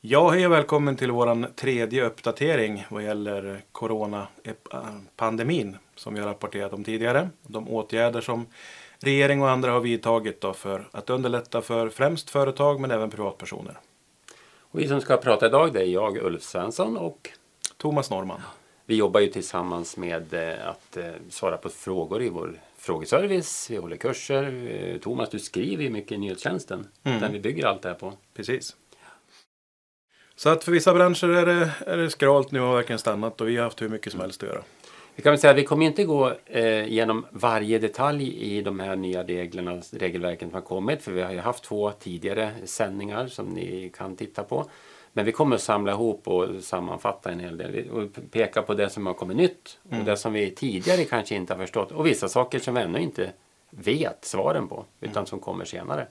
Ja, hej och välkommen till vår tredje uppdatering vad gäller coronapandemin som vi har rapporterat om tidigare. De åtgärder som regering och andra har vidtagit för att underlätta för främst företag men även privatpersoner. Och vi som ska prata idag det är jag, Ulf Svensson och Thomas Norman. Vi jobbar ju tillsammans med eh, att eh, svara på frågor i vår frågeservice. Vi håller kurser. Eh, Thomas, du skriver ju mycket i nyhetstjänsten. Mm. Där vi bygger allt det här på. Precis. Så att för vissa branscher är det, är det skralt nu och har verkligen stannat och vi har haft hur mycket som helst att göra. Vi kan väl säga att vi kommer inte gå eh, igenom varje detalj i de här nya reglerna, regelverken som har kommit. För vi har ju haft två tidigare sändningar som ni kan titta på. Men vi kommer att samla ihop och sammanfatta en hel del och peka på det som har kommit nytt och mm. det som vi tidigare kanske inte har förstått och vissa saker som vi ännu inte vet svaren på utan mm. som kommer senare.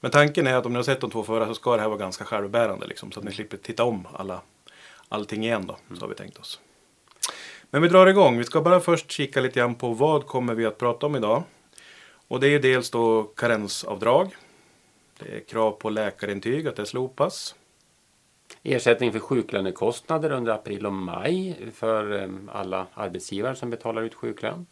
Men tanken är att om ni har sett de två förra så ska det här vara ganska självbärande liksom, så att ni slipper titta om alla, allting igen då. Så har vi tänkt oss. Men vi drar igång. Vi ska bara först kika lite grann på vad kommer vi att prata om idag. Och det är dels då karensavdrag. Det är krav på läkarintyg att det slopas. Ersättning för sjuklönekostnader under april och maj för ehm, alla arbetsgivare som betalar ut sjuklön.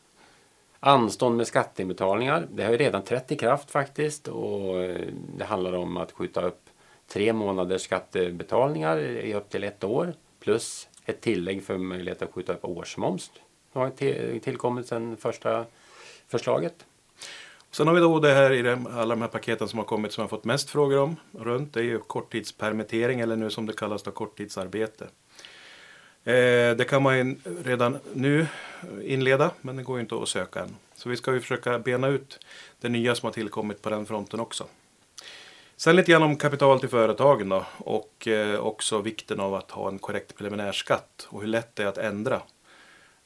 Anstånd med skatteinbetalningar. Det har ju redan trätt i kraft faktiskt och eh, det handlar om att skjuta upp tre månaders skattebetalningar i upp till ett år plus ett tillägg för möjlighet att skjuta upp årsmoms. Det har tillkommit sedan första förslaget. Sen har vi då det här i de, alla de här paketen som har kommit som jag fått mest frågor om runt. Det är ju korttidspermittering eller nu som det kallas då korttidsarbete. Eh, det kan man redan nu inleda men det går ju inte att söka än. Så vi ska ju försöka bena ut det nya som har tillkommit på den fronten också. Sen lite grann om kapital till företagen då och eh, också vikten av att ha en korrekt preliminärskatt och hur lätt det är att ändra.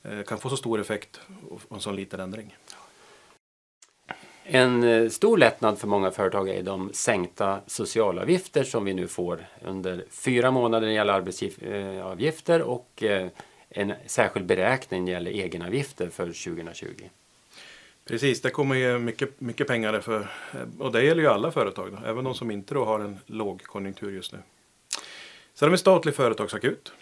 Eh, kan få så stor effekt och en sån liten ändring. En eh, stor lättnad för många företag är de sänkta socialavgifter som vi nu får under fyra månader när det gäller arbetsgivaravgifter eh, och eh, en särskild beräkning när det gäller egenavgifter för 2020. Precis, det kommer ju mycket, mycket pengar för, och det gäller ju alla företag, då, även de som inte då har en lågkonjunktur just nu. Sen har vi statlig företagsakut.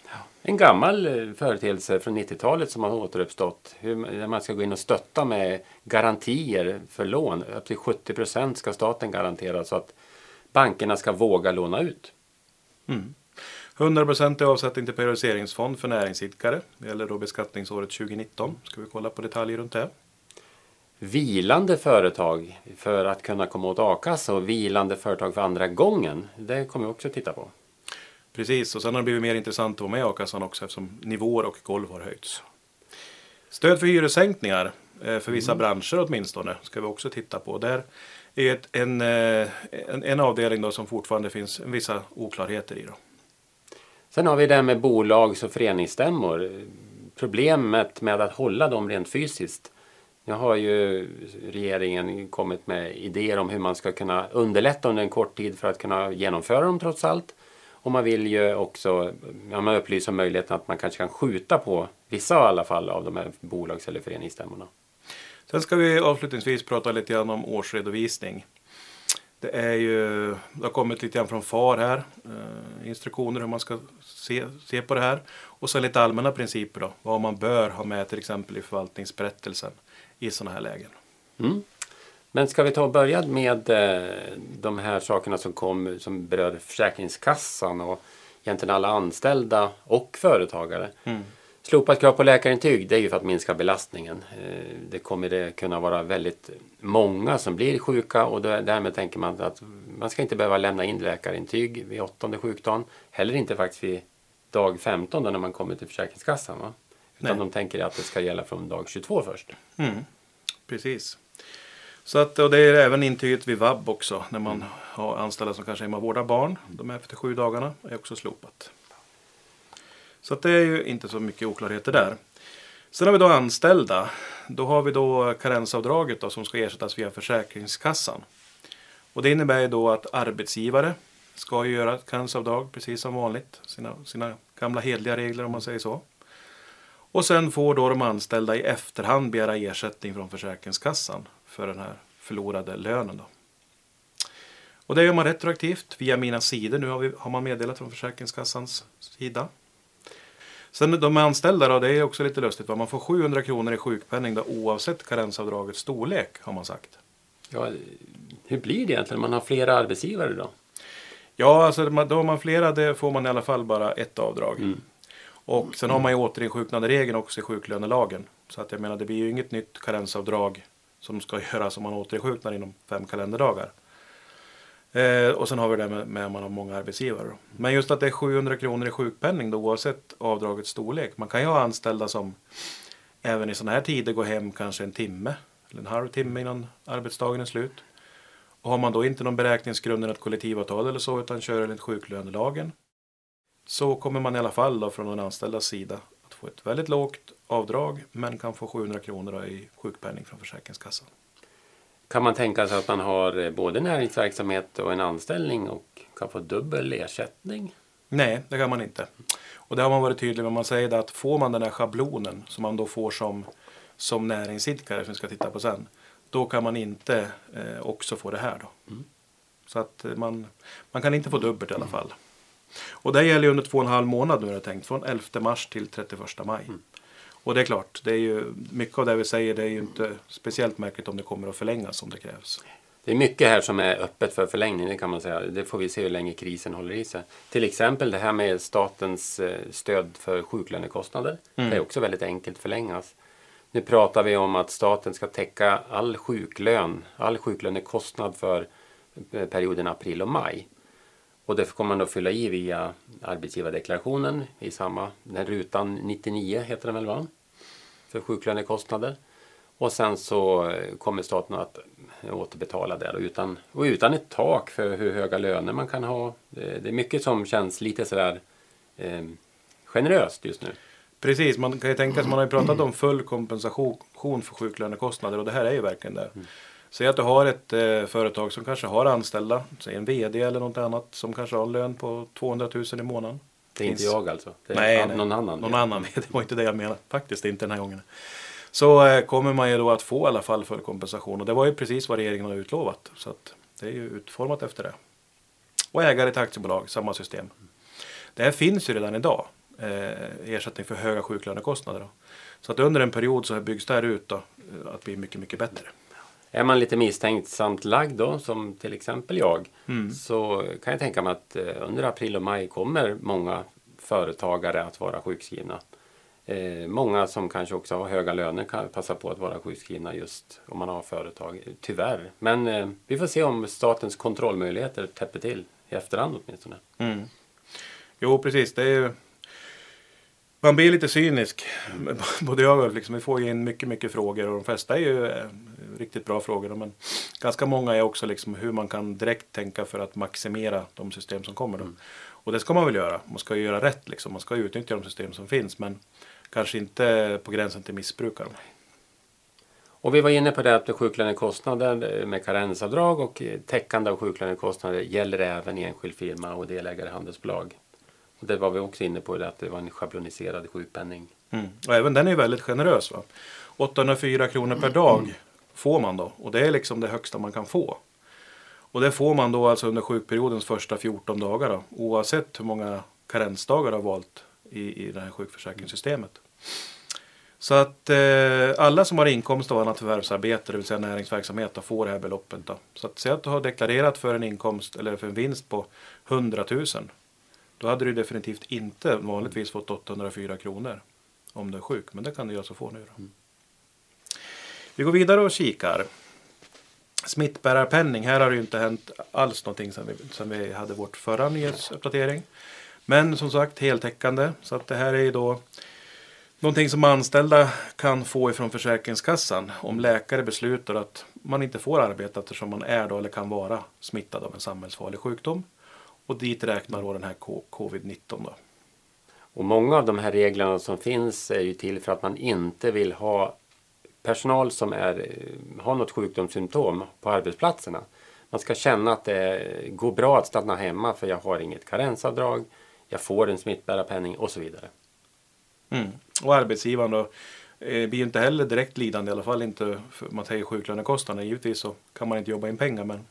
En gammal eh, företeelse från 90-talet som har återuppstått. Hur man ska gå in och stötta med garantier för lån. Upp till 70 procent ska staten garantera så att bankerna ska våga låna ut. Mm. 100 procent är avsättning till periodiseringsfond för näringsidkare. Det gäller då beskattningsåret 2019. Ska vi kolla på detaljer runt det vilande företag för att kunna komma åt a-kassa och vilande företag för andra gången. Det kommer vi också att titta på. Precis, och sen har det blivit mer intressant att vara med i a-kassan också eftersom nivåer och golv har höjts. Stöd för hyressänkningar eh, för vissa mm. branscher åtminstone ska vi också titta på. Där är ett, en, eh, en, en, avdelning då som fortfarande finns vissa oklarheter i. Då. Sen har vi det här med bolags och föreningsstämmor. Problemet med att hålla dem rent fysiskt nu har ju regeringen kommit med idéer om hur man ska kunna underlätta under en kort tid för att kunna genomföra dem trots allt. Och man vill ju också ja, man upplyser om möjligheten att man kanske kan skjuta på vissa i alla fall av de här bolags eller föreningsstämmorna. Sen ska vi avslutningsvis prata lite grann om årsredovisning. Det, är ju, det har kommit lite grann från FAR här, eh, instruktioner hur man ska se, se på det här. Och så lite allmänna principer då, vad man bör ha med till exempel i förvaltningsberättelsen i sådana här lägen. Mm. Men ska vi ta och börja med eh, de här sakerna som kom som berör Försäkringskassan och egentligen alla anställda och företagare. Mm. Slopat krav på läkarintyg det är ju för att minska belastningen. Eh, det kommer det kunna vara väldigt många som blir sjuka och därmed tänker man att man ska inte behöva lämna in läkarintyg vid åttonde sjukdagen. Heller inte faktiskt vid dag 15 när man kommer till Försäkringskassan. Va? Utan Nej. de tänker att det ska gälla från dag 22 först. Mm. Precis. Så att, och det är även intyget vid vab också. När man har anställda som kanske är hemma och vårdar barn. De är efter sju dagarna är också slopat. Så att det är ju inte så mycket oklarheter där. Sen har vi då anställda. Då har vi då karensavdraget då, som ska ersättas via Försäkringskassan. Och det innebär ju då att arbetsgivare ska göra karensavdrag precis som vanligt. Sina, sina gamla hedliga regler om man säger så. Och sen får då de anställda i efterhand begära ersättning från Försäkringskassan för den här förlorade lönen. Då. Och det gör man retroaktivt via Mina sidor. Nu har, vi, har man meddelat från Försäkringskassans sida. Sen de anställda då, det är också lite lustigt. Va? Man får 700 kronor i sjukpenning då, oavsett karensavdragets storlek har man sagt. Ja, hur blir det egentligen? Man har flera arbetsgivare då? Ja, alltså då har man flera, det får man i alla fall bara ett avdrag. Mm. Och sen har man ju återinsjuknanderegeln också i sjuklönelagen. Så att jag menar, det blir ju inget nytt karensavdrag som ska göras om man återinsjuknar inom fem kalenderdagar. Eh, och sen har vi det med, med att man har många arbetsgivare. Då. Men just att det är 700 kronor i sjukpenning då, oavsett avdragets storlek. Man kan ju ha anställda som även i sådana här tider går hem kanske en timme eller en halv timme innan arbetsdagen är slut. Och har man då inte någon beräkningsgrund i ett kollektivavtal eller så utan kör enligt sjuklönelagen så kommer man i alla fall då från den anställdas sida få ett väldigt lågt avdrag men kan få 700 kronor i sjukpenning från Försäkringskassan. Kan man tänka sig att man har eh, både näringsverksamhet och en anställning och kan få dubbel ersättning? Nej, det kan man inte. Och det har man varit tydlig med. Man säger att får man den här schablonen som man då får som, som näringsidkare, som vi ska titta på sen, då kan man inte eh, också få det här. Då. Mm. Så att man, man kan inte få dubbelt i alla fall. Och det gäller under två och en halv månad nu är det tänkt, från 11 mars till 31 maj. Mm. Och det är klart, det är ju, mycket av det vi säger det är ju inte speciellt märkligt om det kommer att förlängas om det krävs. Det är mycket här som är öppet för förlängning, det kan man säga. Det får vi se hur länge krisen håller i sig. Till exempel det här med statens eh, stöd för sjuklönekostnader. Mm. Det är också väldigt enkelt förlängas. Nu pratar vi om att staten ska täcka all sjuklön, all sjuklönekostnad för eh, perioden april och maj. Och det kommer man då fylla i via arbetsgivardeklarationen i samma, den rutan 99 heter den väl va? För sjuklönekostnader. Och sen så eh, kommer staten att återbetala det utan, och utan ett tak för hur höga löner man kan ha. Det är mycket som känns lite sådär eh, generöst just nu. Precis, man kan ju tänka sig, man har ju pratat om full kompensation för sjuklönekostnader och det här är ju verkligen det. Mm. Säg att du har ett eh, företag som kanske har anställda, säg en VD eller något annat som kanske har en lön på 200 000 i månaden. Det är inte jag alltså? Det är nej, nej, någon annan? Någon annan, det var inte det jag menade. Faktiskt inte den här gången. Så eh, kommer man ju då att få i alla fall full kompensation och det var ju precis vad regeringen har utlovat. Så att det är ju utformat efter det. Och ägare till aktiebolag, samma system. Det här finns ju redan idag. Eh, ersättning för höga sjuklönekostnader. Då. Så att under en period så byggs det här ut då, eh, att bli mycket, mycket bättre. Är man lite misstänksamt lagd då, som till exempel jag, mm. så kan jag tänka mig att eh, under april och maj kommer många företagare att vara sjukskrivna. Eh, många som kanske också har höga löner kan passa på att vara sjukskrivna just om man har företag, tyvärr. Men eh, vi får se om statens kontrollmöjligheter täpper till i efterhand åtminstone. Mm. Jo, precis. Det är man blir lite cynisk. Både jag och liksom, vi får in mycket, mycket frågor och de flesta är ju eh, riktigt bra frågor. Men ganska många är också liksom hur man kan direkt tänka för att maximera de system som kommer. Då. Mm. Och det ska man väl göra. Man ska ju göra rätt liksom. Man ska utnyttja de system som finns men kanske inte på gränsen till missbruk. Och vi var inne på det att sjuklönekostnader med karensavdrag och täckande av sjuklönekostnader gäller även enskild firma och delägare i handelsbolag. Det var vi också inne på, det, att det var en schabloniserad sjukpenning. Mm. Och även den är väldigt generös. Va? 804 kronor per dag får man då. Och det är liksom det högsta man kan få. Och det får man då alltså under sjukperiodens första 14 dagar. Då, oavsett hur många karensdagar du har valt i, i det här sjukförsäkringssystemet. Så att eh, alla som har inkomst av annat förvärvsarbete, det vill säga näringsverksamhet, då, får det här beloppet. Då. Så att säg att du har deklarerat för en inkomst eller för en vinst på 100 000 då hade du definitivt inte vanligtvis fått 804 kronor om du är sjuk. Men det kan du alltså få nu. Mm. Vi går vidare och kikar. Smittbärarpenning. Här har det ju inte hänt alls någonting sedan vi, sedan vi hade vårt förra nyhetsuppdatering. Men som sagt heltäckande. Så att det här är ju då någonting som anställda kan få ifrån Försäkringskassan om läkare beslutar att man inte får arbeta eftersom man är då eller kan vara smittad av en samhällsfarlig sjukdom. Och dit räknar då den här covid-19 då. Och många av de här reglerna som finns är ju till för att man inte vill ha personal som är, har något sjukdomssymptom på arbetsplatserna. Man ska känna att det går bra att stanna hemma för jag har inget karensavdrag, jag får en smittbärarpenning och så vidare. Mm. Och arbetsgivaren då eh, blir inte heller direkt lidande, i alla fall inte för man säger sjuklönekostnader. Givetvis så kan man inte jobba in pengar men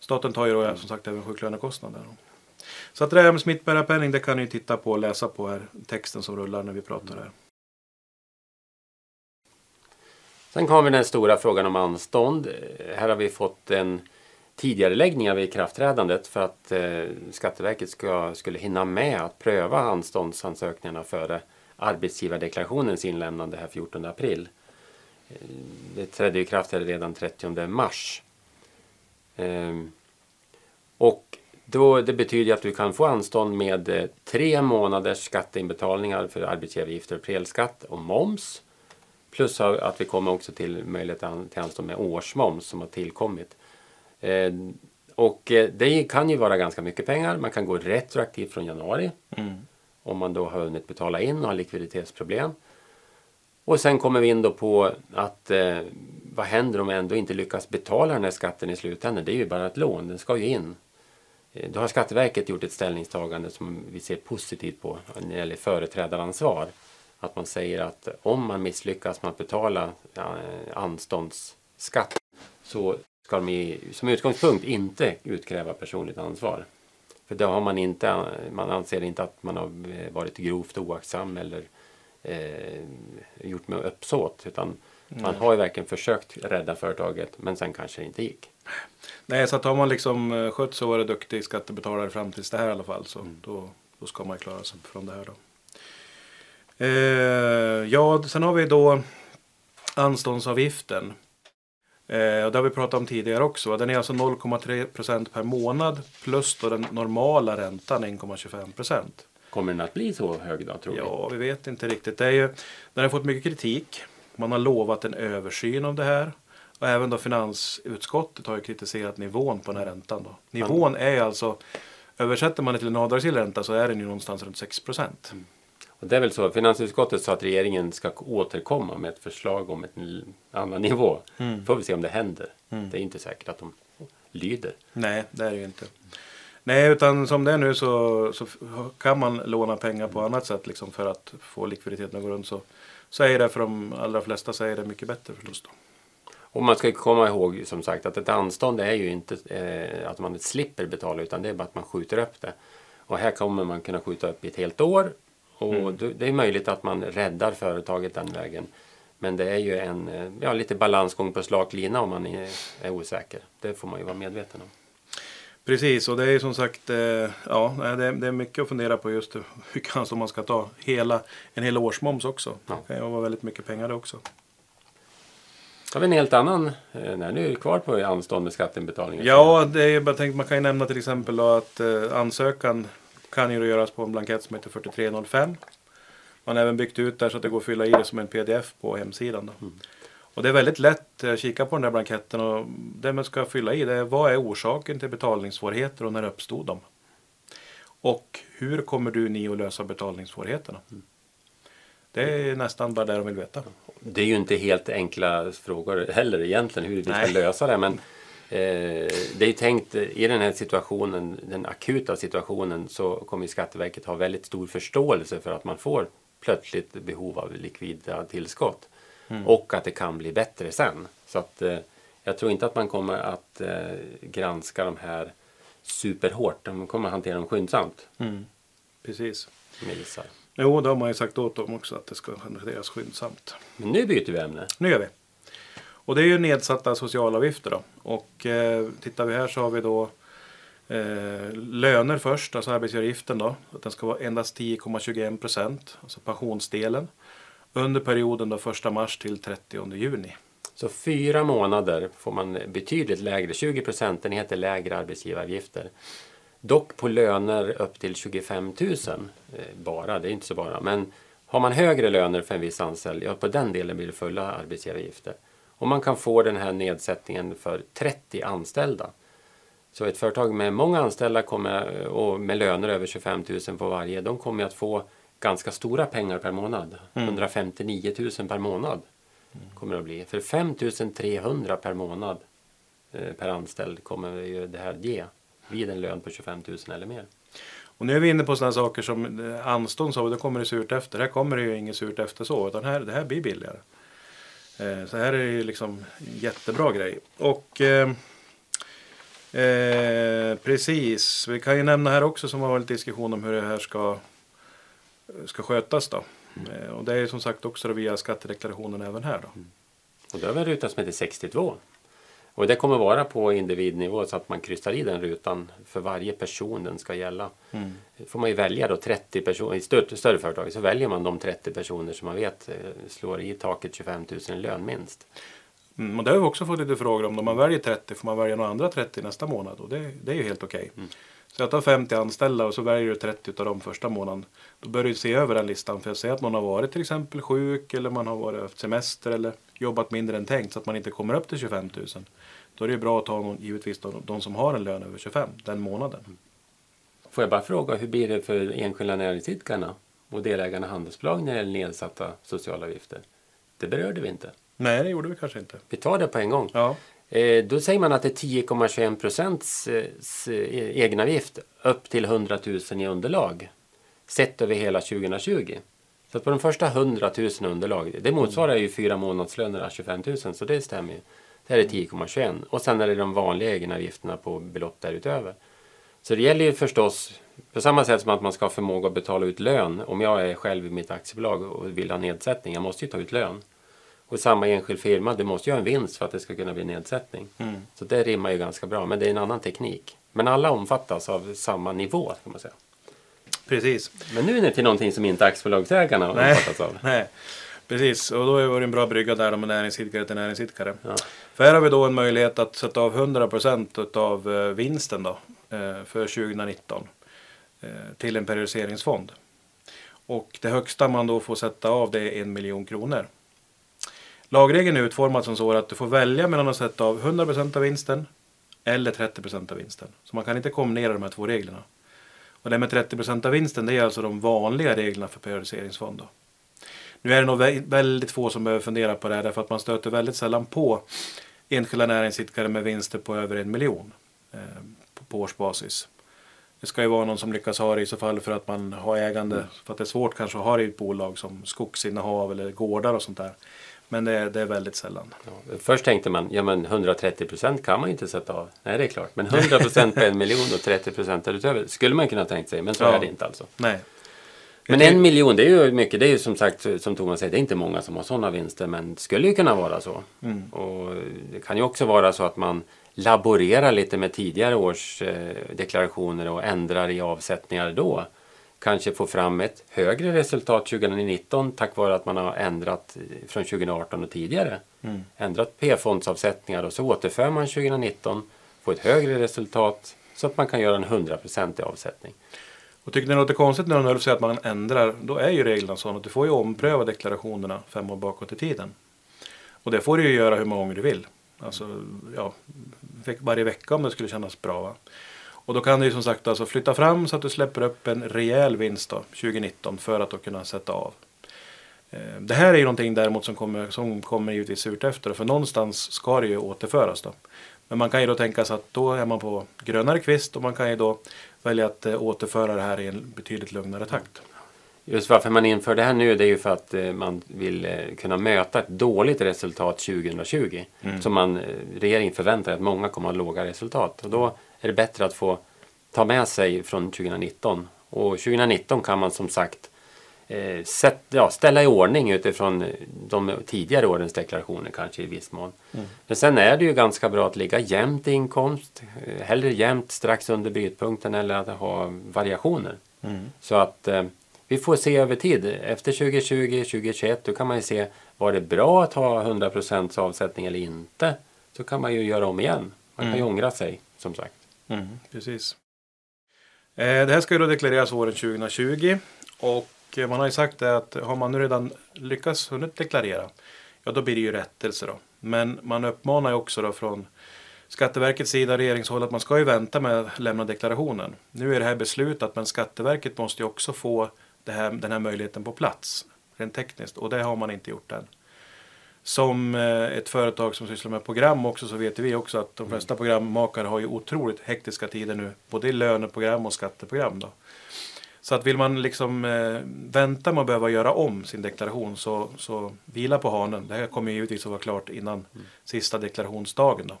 staten tar ju då som sagt även sjuklönekostnader. Så att det där med smittbärarpenning det kan ni titta på och läsa på här, texten som rullar när vi pratar här. Sen kommer den stora frågan om anstånd. Här har vi fått en tidigareläggning av ikraftträdandet för att eh, Skatteverket ska, skulle hinna med att pröva anståndsansökningarna före arbetsgivardeklarationens inlämnande här 14 april. Eh, det trädde i kraft redan 30 mars. Eh, och då, det betyder att du kan få anstånd med eh, tre månaders skatteinbetalningar för arbetsgivaravgifter och prelskatt och moms. Plus att vi kommer också till möjlighet till anstånd med årsmoms som har tillkommit. Eh, och eh, det kan ju vara ganska mycket pengar. Man kan gå retroaktivt från januari. Mm. Om man då har hunnit betala in och har likviditetsproblem. Och sen kommer vi in då på att eh, vad händer om jag ändå inte lyckas betala den här skatten i slutändan? Det är ju bara ett lån, den ska ju in. Eh, då har Skatteverket gjort ett ställningstagande som vi ser positivt på när det gäller företrädaransvar. Att man säger att om man misslyckas med att betala anståndsskatt så ska de i, som utgångspunkt inte utkräva personligt ansvar. För då har man inte, man anser inte att man har varit grovt oaktsam eller eh, gjort med uppsåt. Utan mm. man har ju verkligen försökt rädda företaget men sen kanske det inte gick. Nej, så att har man liksom eh, skött sig och varit duktig skattebetalare fram tills det här i alla fall så mm. då, då ska man klara sig från det här då. Eh, ja, sen har vi då anståndsavgiften. Eh, och det har vi pratat om tidigare också. Den är alltså 0,3 procent per månad plus då den normala räntan 1,25 procent. Kommer den att bli så hög då tror du? Ja, vi vet inte riktigt. Det är ju, den har fått mycket kritik. Man har lovat en översyn av det här. Och även då finansutskottet har ju kritiserat nivån på den här räntan. Då. Nivån är alltså, översätter man det till en avdragsgill ränta så är den ju någonstans runt 6 procent. Mm. Och det är väl så, finansutskottet sa att regeringen ska återkomma med ett förslag om en annan nivå. Mm. Får vi se om det händer. Mm. Det är inte säkert att de lyder. Nej, det är det ju inte. Nej, utan som det är nu så, så kan man låna pengar på annat sätt liksom för att få likviditeten att gå runt. Så, så är det för de allra flesta så är det mycket bättre förstås. Då. Och man ska komma ihåg som sagt att ett anstånd är ju inte eh, att man slipper betala utan det är bara att man skjuter upp det. Och här kommer man kunna skjuta upp i ett helt år och mm. det är möjligt att man räddar företaget den vägen. Men det är ju en eh, ja, lite balansgång på slak lina om man är, är osäker. Det får man ju vara medveten om. Precis, och det är som sagt, eh, ja, det är, det är mycket att fundera på just hur kanske man ska ta hela, en hel årsmoms också. Ja. Det kan ju vara väldigt mycket pengar det också. Har vi en helt annan, eh, nej nu är vi kvar på anstånd med skatteinbetalningen. Ja, det är, jag tänkte man kan ju nämna till exempel att ansökan kan ju göras på en blankett som heter 4305. Man har även byggt ut där så att det går att fylla i det som en pdf på hemsidan. Mm. Och det är väldigt lätt att kika på den där blanketten och det man ska fylla i det är vad är orsaken till betalningssvårigheter och när uppstod de? Och hur kommer du ni att lösa betalningssvårigheterna? Mm. Det är nästan bara det de vill veta. Det är ju inte helt enkla frågor heller egentligen hur vi ska lösa det. Men Eh, det är tänkt i den här situationen, den akuta situationen, så kommer Skatteverket ha väldigt stor förståelse för att man får plötsligt behov av likvida tillskott. Mm. Och att det kan bli bättre sen. Så att eh, jag tror inte att man kommer att eh, granska de här superhårt. De kommer att hantera dem skyndsamt. Mm. Precis. Med Jo, det har man ju sagt åt dem också att det ska hanteras skyndsamt. Men nu byter vi ämne. Nu gör vi. Och det är ju nedsatta socialavgifter då. Och eh, tittar vi här så har vi då eh, löner först, alltså arbetsgivaravgiften då. Att den ska vara endast 10,21 procent, alltså pensionsdelen. Under perioden då 1 mars till 30 juni. Så fyra månader får man betydligt lägre, 20 procentenheter lägre arbetsgivaravgifter. Dock på löner upp till 25 000 eh, bara, det är inte så bara. Men har man högre löner för en viss anställd, ja på den delen blir det fulla arbetsgivaravgifter. Och man kan få den här nedsättningen för 30 anställda. Så ett företag med många anställda kommer, och med löner över 25 000 på varje, de kommer att få ganska stora pengar per månad. Mm. 159 000 per månad kommer det att bli. För 5 300 per månad eh, per anställd kommer det här ge vid en lön på 25 000 eller mer. Och nu är vi inne på sådana saker som eh, anstånd sa då kommer det surt efter. Här kommer det ju inget surt efter så, utan här, det här blir billigare. Eh, så här är det ju liksom jättebra grej. Och eh, eh, precis, vi kan ju nämna här också som har varit diskussion om hur det här ska, ska skötas då. Mm. och det är som sagt också via skattedeklarationen även här då. Mm. Och då har vi en ruta som heter 62. Och det kommer vara på individnivå så att man kryssar i den rutan för varje person den ska gälla. Mm. får man ju välja då 30 personer, i större, större företag så väljer man de 30 personer som man vet eh, slår i taket 25 000 i lön minst. Mm, och det har vi också fått lite frågor om. Om man väljer 30 får man välja några andra 30 nästa månad och det, det är ju helt okej. Okay. Mm. Så jag tar 50 anställda och så väljer du 30 av dem första månaden. Då bör du se över den listan för att se att någon har varit till exempel sjuk eller man har varit haft semester eller jobbat mindre än tänkt så att man inte kommer upp till 25 000. Då är det bra att ta någon, givetvis de, de som har en lön över 25 den månaden. Får jag bara fråga, hur blir det för enskilda näringsidkarna och delägarna handelsbolag när det gäller nedsatta socialavgifter? Det berörde vi inte. Nej, det gjorde vi kanske inte. Vi tar det på en gång. Ja. Eh, då säger man att det är 10,21 procents eh, egenavgift upp till 100 000 i underlag sett över hela 2020. Så på de första 100 000 underlag, det motsvarar ju fyra månadslöner 25 000 så det stämmer ju. Det här är 10,21 och sen är det de vanliga egenavgifterna på belopp därutöver. Så det gäller ju förstås på samma sätt som att man ska ha förmåga att betala ut lön. Om jag är själv i mitt aktiebolag och vill ha nedsättning, jag måste ju ta ut lön. Och samma enskild firma, det måste ju ha en vinst för att det ska kunna bli nedsättning. Mm. Så det rimmar ju ganska bra, men det är en annan teknik. Men alla omfattas av samma nivå, kan man säga. Precis. Men nu är det till någonting som inte aktiebolagsägarna omfattas av. Nej. Precis, och då är det en bra brygga där med näringsidkare till näringsidkare. Ja. För här har vi då en möjlighet att sätta av 100% av eh, vinsten då, eh, för 2019 eh, till en periodiseringsfond. Och det högsta man då får sätta av det är en miljon kronor. Lagregeln är utformad som så att du får välja mellan att sätta av 100% av vinsten eller 30% av vinsten. Så man kan inte kombinera de här två reglerna. Och det med 30% av vinsten det är alltså de vanliga reglerna för periodiseringsfond. Då. Nu är det nog väldigt få som behöver fundera på det här därför att man stöter väldigt sällan på enskilda näringsidkare med vinster på över en miljon eh, på årsbasis. Det ska ju vara någon som lyckas ha det i så fall för att man har ägande, mm. för att det är svårt kanske att ha det i ett bolag som skogsinnehav eller gårdar och sånt där. Men det är, det är väldigt sällan. Ja, först tänkte man, ja men 130 procent kan man ju inte sätta av. Nej det är klart, men 100 procent på en miljon och 30 procent därutöver skulle man kunna tänkt sig, men så ja. är det inte alltså. Nej. Men en miljon, det är ju mycket. Det är ju som sagt, som Thomas säger, det är inte många som har sådana vinster. Men det skulle ju kunna vara så. Mm. Och det kan ju också vara så att man laborerar lite med tidigare års eh, deklarationer och ändrar i avsättningar då. Kanske få fram ett högre resultat 2019 tack vare att man har ändrat från 2018 och tidigare. Mm. Ändrat P-fondsavsättningar och så återför man 2019, får ett högre resultat så att man kan göra en 100% avsättning. Och tycker ni det låter konstigt när Ulf säger att man ändrar, då är ju reglerna sådana att du får ju ompröva deklarationerna fem år bakåt i tiden. Och det får du ju göra hur många gånger du vill. Alltså, ja, varje vecka om det skulle kännas bra. Va? Och då kan du som sagt alltså flytta fram så att du släpper upp en rejäl vinst då, 2019 för att då kunna sätta av. Eh, det här är ju någonting däremot som kommer, som kommer givetvis surt efter. För någonstans ska det ju återföras. Då. Men man kan ju då tänka sig att då är man på grönare kvist och man kan ju då välja att eh, återföra det här i en betydligt lugnare takt. Just varför man inför det här nu det är ju för att eh, man vill kunna möta ett dåligt resultat 2020. Mm. Som man, regeringen förväntar att många kommer att ha låga resultat. Och då är det bättre att få ta med sig från 2019. Och 2019 kan man som sagt eh, sätt, ja, ställa i ordning utifrån de tidigare årens deklarationer kanske i viss mån. Mm. Men sen är det ju ganska bra att ligga jämnt i inkomst. Eh, hellre jämnt strax under brytpunkten eller att ha variationer. Mm. Så att eh, vi får se över tid. Efter 2020, 2021 då kan man ju se var det bra att ha 100% avsättning eller inte. Så kan man ju göra om igen. Man kan ju mm. ångra sig som sagt. Mm, precis. Eh, det här ska ju då deklareras våren 2020 och eh, man har ju sagt det att har man nu redan lyckats hunnit deklarera, ja då blir det ju rättelse då. Men man uppmanar ju också då från Skatteverkets sida, regeringshåll, att man ska ju vänta med att lämna deklarationen. Nu är det här beslutat, men Skatteverket måste ju också få här, den här möjligheten på plats, rent tekniskt, och det har man inte gjort än som eh, ett företag som sysslar med program också så vet vi också att de flesta programmakare har ju otroligt hektiska tider nu. Både i löneprogram och skatteprogram. Då. Så att vill man liksom eh, vänta med att behöva göra om sin deklaration så, så vila på hanen. Det här kommer givetvis att vara klart innan mm. sista deklarationsdagen. Då.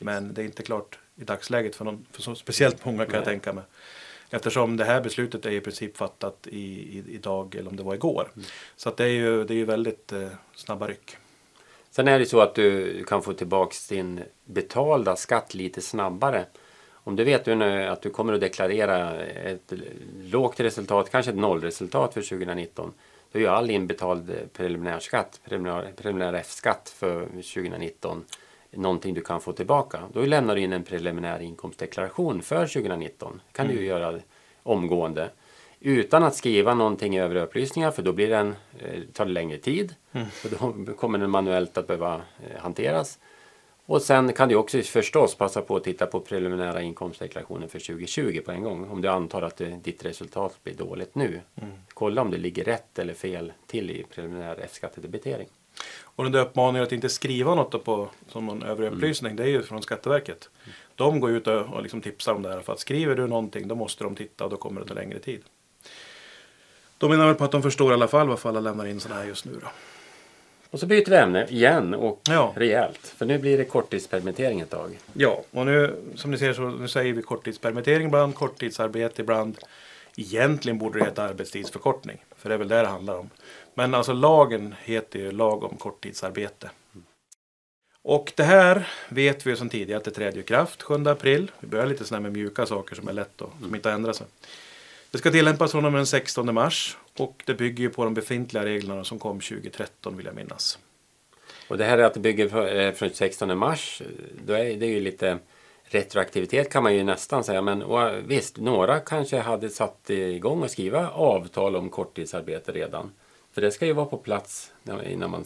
Men det är inte klart i dagsläget för, någon, för så speciellt många kan jag tänka mig. Eftersom det här beslutet är i princip fattat i, i, idag eller om det var igår. Mm. Så att det är ju, det är ju väldigt eh, snabba ryck. Sen är det så att du kan få tillbaka din betalda skatt lite snabbare. Om du vet att du kommer att deklarera ett lågt resultat, kanske ett nollresultat för 2019. Då är ju all inbetald preliminärskatt, preliminär, preliminär F-skatt för 2019 någonting du kan få tillbaka. Då lämnar du in en preliminär inkomstdeklaration för 2019. Det kan mm. du göra omgående. Utan att skriva någonting övriga upplysningar för då blir den, eh, tar det längre tid. Mm. För då kommer den manuellt att behöva eh, hanteras. Och sen kan du också förstås passa på att titta på preliminära inkomstdeklarationen för 2020 på en gång. Om du antar att det, ditt resultat blir dåligt nu. Mm. Kolla om det ligger rätt eller fel till i preliminär F-skattedebitering. Och den där uppmaningen att inte skriva något på, som någon övrig mm. upplysning, det är ju från Skatteverket. Mm. De går ut och, och liksom tipsar om det här. För att skriver du någonting då måste de titta och då kommer det ta längre tid. De menar väl på att de förstår i alla fall varför alla lämnar in sådana här just nu då. Och så byter vi ämne igen och ja. rejält. För nu blir det korttidspermittering ett tag. Ja, och nu som ni ser så nu säger vi korttidspermittering ibland, korttidsarbete ibland. Egentligen borde det heta arbetstidsförkortning. För det är väl det det handlar om. Men alltså lagen heter ju lag om korttidsarbete. Och det här vet vi sedan tidigare att det träder i kraft 7 april. Vi börjar lite sådär med mjuka saker som är lätt och som inte ändrar sig. Det ska tillämpas från och med den 16 mars och det bygger på de befintliga reglerna som kom 2013 vill jag minnas. Och det här är att det bygger eh, från 16 mars, då är det ju lite retroaktivitet kan man ju nästan säga. Men visst, några kanske hade satt igång och skriva avtal om korttidsarbete redan. För det ska ju vara på plats innan man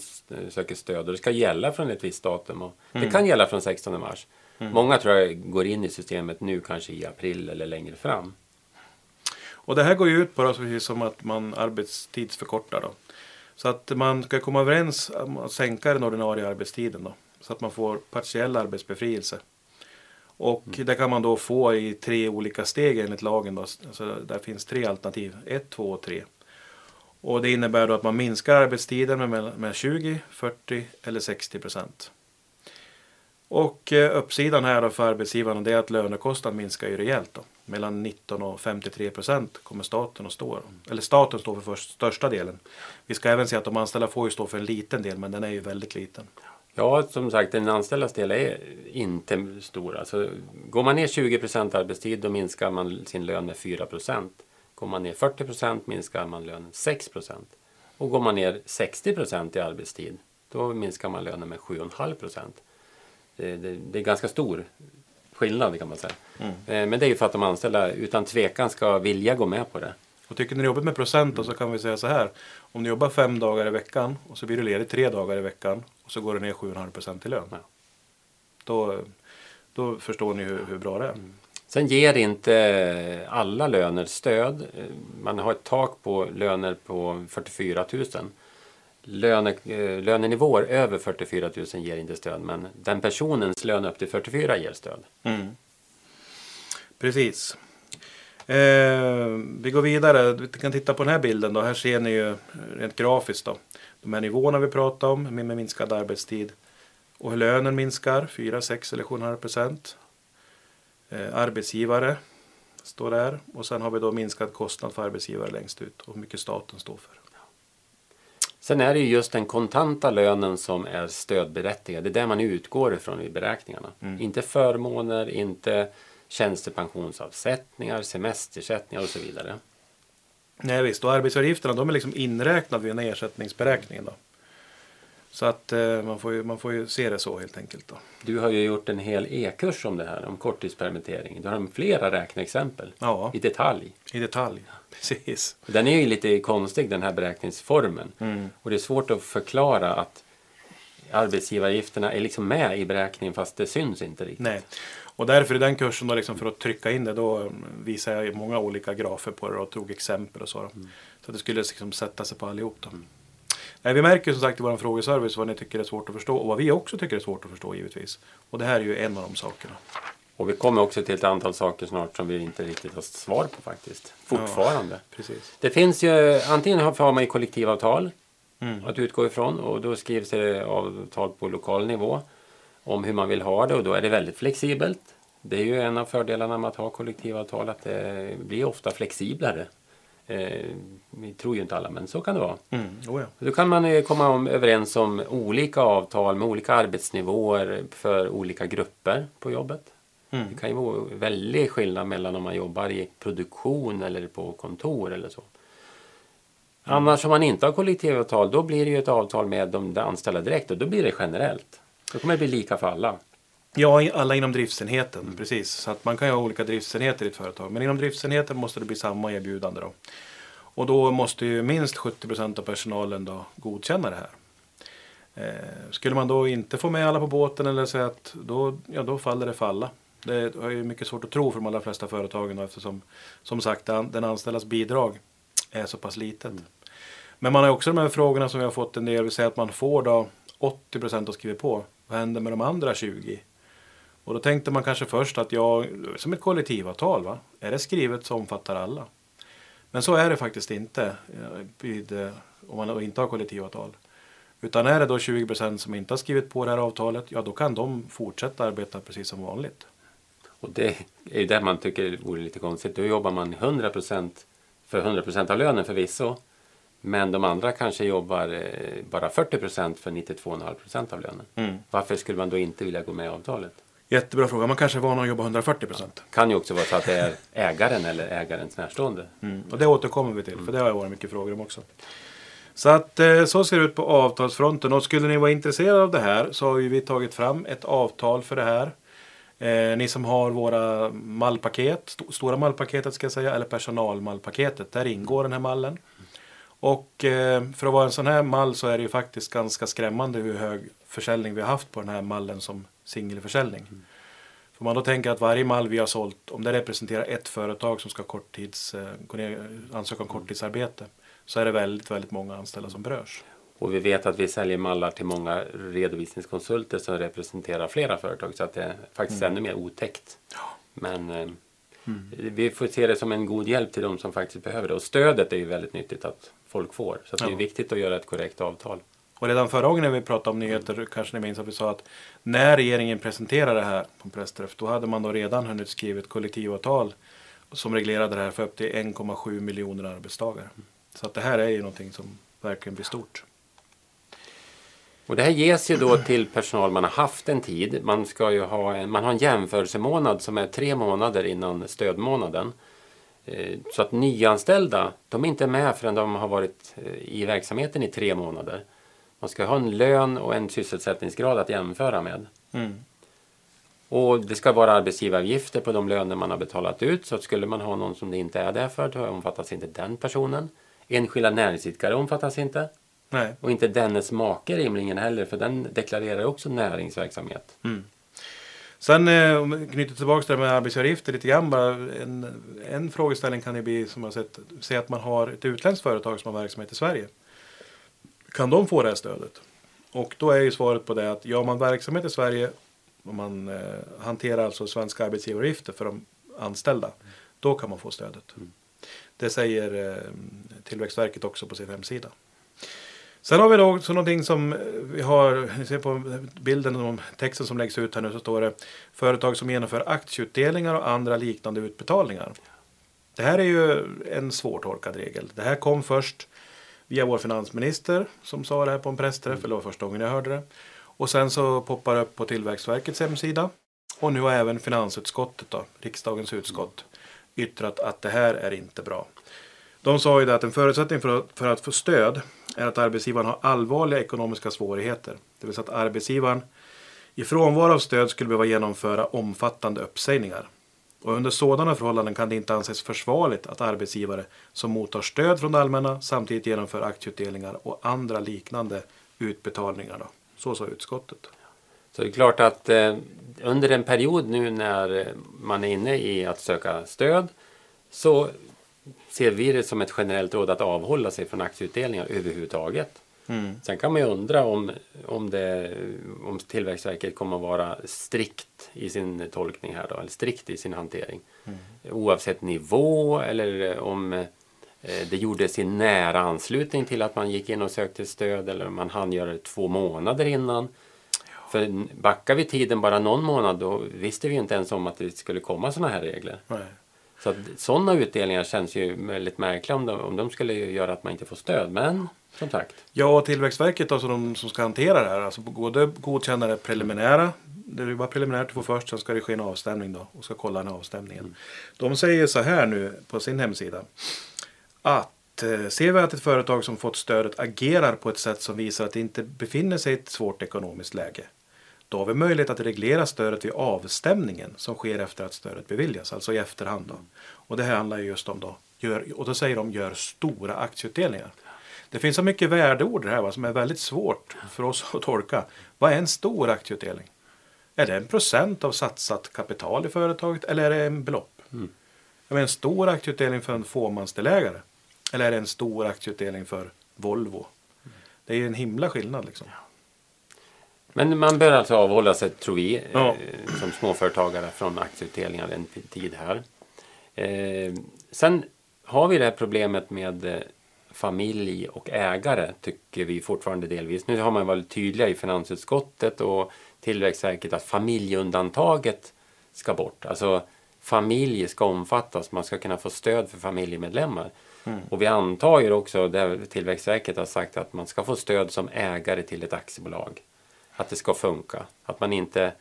söker stöd och det ska gälla från ett visst datum. Och mm. Det kan gälla från 16 mars. Mm. Många tror jag går in i systemet nu kanske i april eller längre fram. Och det här går ju ut på, då, precis som att man arbetstidsförkortar. Då. Så att man ska komma överens om att sänka den ordinarie arbetstiden. Då, så att man får partiell arbetsbefrielse. Och mm. det kan man då få i tre olika steg enligt lagen. Då. Alltså där finns tre alternativ, ett, två och tre. Och det innebär då att man minskar arbetstiden med, med 20, 40 eller 60 procent. Och eh, uppsidan här då för arbetsgivarna det är att lönekostnaden minskar ju rejält. Då. Mellan 19 och 53 procent kommer staten att stå. Eller staten står för största delen. Vi ska även se att de anställda får ju stå för en liten del men den är ju väldigt liten. Ja, som sagt, den anställdas del är inte stor. Alltså, går man ner 20 procent arbetstid då minskar man sin lön med 4 procent. Går man ner 40 procent minskar man lönen 6 procent. Och går man ner 60 procent i arbetstid då minskar man lönen med 7,5 procent. Det, det, det, är ganska stor skillnad kan man säga. Mm. Eh, men det är ju för att de anställda utan tvekan ska vilja gå med på det. Och tycker ni jobbet med procent så kan vi säga så här. Om du jobbar fem dagar i veckan och så blir du ledig tre dagar i veckan och så går du ner 7,5 procent i lön. Ja. Då, då förstår ni hur, hur bra det är. Mm. Sen ger inte alla löner stöd. Man har ett tak på löner på 44 000. Löne, eh, lönenivåer över 44 000 ger inte stöd men den personens lön upp till 44 ger stöd. Mm. Precis. Eh, vi går vidare. Vi kan titta på den här bilden. Då. Här ser ni ju eh, rent grafiskt då. de här nivåerna vi pratar om med minskad arbetstid. Och hur lönen minskar, 4, 6 eller 7,5 procent. Eh, arbetsgivare står där och sen har vi då minskad kostnad för arbetsgivare längst ut och hur mycket staten står för. Sen är det ju just den kontanta lönen som är stödberättigad. Det är det man utgår ifrån i beräkningarna. Mm. Inte förmåner, inte tjänstepensionsavsättningar, semestersättningar och så vidare. Nej visst, och arbetsavgifterna de är liksom inräknade vid en ersättningsberäkning. Då. Så att eh, man, får ju, man får ju se det så helt enkelt. Då. Du har ju gjort en hel e-kurs om det här, om korttidspermittering. Du har flera räkneexempel ja. i detalj. I detalj, precis. Den är ju lite konstig den här beräkningsformen. Mm. Och det är svårt att förklara att arbetsgivaravgifterna är liksom med i beräkningen fast det syns inte riktigt. Nej. Och därför i den kursen då liksom för att trycka in det då mm, visar jag många olika grafer på det och tog exempel och så. Mm. Så att det skulle liksom sätta sig på allihop. Då. Nej, vi märker som sagt i vår frågeservice vad ni tycker är svårt att förstå och vad vi också tycker är svårt att förstå givetvis. Och det här är ju en av de sakerna. Och vi kommer också till ett antal saker snart som vi inte riktigt har svar på faktiskt. Fortfarande. Ja, precis. Det finns ju, antingen har man ju kollektivavtal mm. att utgå ifrån och då skrivs det avtal på lokal nivå om hur man vill ha det och då är det väldigt flexibelt. Det är ju en av fördelarna med att ha kollektivavtal att det blir ofta flexiblare. Eh, vi tror ju inte alla, men så kan det vara. Mm. Oh ja. Då kan man komma överens om olika avtal med olika arbetsnivåer för olika grupper på jobbet. Mm. Det kan ju vara väldigt skillnad mellan om man jobbar i produktion eller på kontor eller så. Mm. Annars om man inte har kollektivavtal då blir det ju ett avtal med de anställda direkt och då blir det generellt. Då kommer det bli lika för alla. Ja, alla inom driftsenheten, mm. precis. Så att man kan ju ha olika driftsenheter i ett företag. Men inom driftsenheten måste det bli samma erbjudande då. Och då måste ju minst 70 procent av personalen då godkänna det här. Eh, skulle man då inte få med alla på båten eller säga att då, ja, då faller det falla. Det är ju mycket svårt att tro för de allra flesta företagen då, eftersom som sagt den anställdas bidrag är så pass litet. Mm. Men man har också de här frågorna som vi har fått en del, vi säger att man får då 80 procent att skriva på. Vad händer med de andra 20? Och då tänkte man kanske först att jag, som ett kollektivavtal, va? är det skrivet så omfattar alla. Men så är det faktiskt inte eh, vid, eh, om man inte har kollektivavtal. Utan är det då 20 procent som inte har skrivit på det här avtalet, ja då kan de fortsätta arbeta precis som vanligt. Och det är ju det man tycker vore lite konstigt. Då jobbar man 100 procent för 100 procent av lönen förvisso. Men de andra kanske jobbar eh, bara 40 procent för 92,5 procent av lönen. Mm. Varför skulle man då inte vilja gå med i avtalet? Jättebra fråga. Man kanske är van att jobba 140 procent. kan ju också vara så att det är ägaren eller ägarens närstående. Mm. Och det återkommer vi till, för det har varit mycket frågor om också. Så att eh, så ser det ut på avtalsfronten. Och skulle ni vara intresserade av det här så har vi tagit fram ett avtal för det här. Eh, ni som har våra mallpaket, st stora mallpaketet ska jag säga, eller personalmallpaketet. Där ingår den här mallen. Och eh, för att vara en sån här mall så är det ju faktiskt ganska skrämmande hur hög försäljning vi har haft på den här mallen som singelförsäljning. Mm. För man då tänker att varje mall vi har sålt, om det representerar ett företag som ska korttids, eh, ansöka om korttidsarbete, så är det väldigt, väldigt många anställda som berörs. Och vi vet att vi säljer mallar till många redovisningskonsulter som representerar flera företag så att det är faktiskt mm. ännu mer otäckt. Men eh, mm. vi får se det som en god hjälp till de som faktiskt behöver det. Och stödet är ju väldigt nyttigt att folk får. Så ja. det är viktigt att göra ett korrekt avtal. Och redan förra gången när vi pratade om nyheter kanske ni minns att vi sa att när regeringen presenterade det här på en pressträff då hade man då redan hunnit skriva ett kollektivavtal som reglerade det här för upp till 1,7 miljoner arbetstagare. Så att det här är ju någonting som verkligen blir stort. Och det här ges ju då till personal man har haft en tid. Man, ska ju ha en, man har en jämförelsemånad som är tre månader innan stödmånaden. Eh, så att nyanställda, de är inte med förrän de har varit eh, i verksamheten i tre månader. Man ska ha en lön och en sysselsättningsgrad att jämföra med. Mm. Och det ska vara arbetsgivaravgifter på de löner man har betalat ut. Så att skulle man ha någon som det inte är det för, då omfattas inte den personen. Enskilda näringsidkare omfattas inte. Nej. Och inte dennes make rimligen heller, för den deklarerar också näringsverksamhet. Mm. Sen eh, om vi knyter tillbaka till det med arbetsgivaravgifter lite grann bara. En, en frågeställning kan ju bli som jag sett, säg att man har ett utländskt företag som har verksamhet i Sverige. Kan de få det här stödet? Och då är ju svaret på det att gör man verksamhet i Sverige och man eh, hanterar alltså svenska arbetsgivaravgifter för de anställda, då kan man få stödet. Mm. Det säger eh, Tillväxtverket också på sin hemsida. Sen har vi då också någonting som vi har, ni ser på bilden, om texten som läggs ut här nu så står det företag som genomför aktieutdelningar och andra liknande utbetalningar. Det här är ju en svårtolkad regel. Det här kom först via vår finansminister som sa det här på en pressträff, mm. eller var första gången jag hörde det. Och sen så poppar det upp på Tillväxtverkets hemsida. Och nu har även finansutskottet, då, riksdagens utskott, yttrat att det här är inte bra. De sa ju det att en förutsättning för att, för att få stöd är att arbetsgivaren har allvarliga ekonomiska svårigheter. Det vill säga att arbetsgivaren i frånvaro av stöd skulle behöva genomföra omfattande uppsägningar. Och under sådana förhållanden kan det inte anses försvarligt att arbetsgivare som mottar stöd från det allmänna samtidigt genomför aktieutdelningar och andra liknande utbetalningar. Då. Så sa utskottet. Så det är klart att eh, under en period nu när man är inne i att söka stöd så ser vi det som ett generellt råd att avhålla sig från aktieutdelningar överhuvudtaget. Mm. Sen kan man ju undra om, om, det, om Tillväxtverket kommer att vara strikt i sin tolkning här då, eller strikt i sin hantering. Mm. Oavsett nivå eller om eh, det gjordes i nära anslutning till att man gick in och sökte stöd eller om man hann göra det två månader innan. För backar vi tiden bara någon månad då visste vi inte ens om att det skulle komma sådana här regler. Nej. Så att, sådana utdelningar känns ju väldigt märkliga om de, om de skulle göra att man inte får stöd. Men som sagt. Ja, Tillväxtverket alltså de som ska hantera det här, alltså både godkänna det preliminära, det är bara preliminärt du får först, sen ska det ske en avstämning då och ska kolla den avstämningen. Mm. De säger så här nu på sin hemsida att eh, ser vi att ett företag som fått stödet agerar på ett sätt som visar att det inte befinner sig i ett svårt ekonomiskt läge då har vi möjlighet att reglera stödet vid avstämningen som sker efter att stödet beviljas, alltså i efterhand. Då. Och det här handlar just om då, gör, och då säger de gör stora aktieutdelningar. Det finns så mycket värdeord här va, som är väldigt svårt för oss att tolka. Vad är en stor aktieutdelning? Är det en procent av satsat kapital i företaget eller är det en belopp? Mm. Är det en stor aktieutdelning för en fåmansdelägare? Eller är det en stor aktieutdelning för Volvo? Det är ju en himla skillnad liksom. Men man bör alltså avhålla sig, tror vi, ja. eh, som småföretagare från aktieutdelningar en tid här. Eh, sen har vi det här problemet med eh, familj och ägare, tycker vi fortfarande delvis. Nu har man varit tydliga i finansutskottet och Tillväxtverket att familjeundantaget ska bort. Alltså familj ska omfattas, man ska kunna få stöd för familjemedlemmar. Mm. Och vi antar ju också, där Tillväxtverket har sagt att man ska få stöd som ägare till ett aktiebolag att det ska funka. Att man inte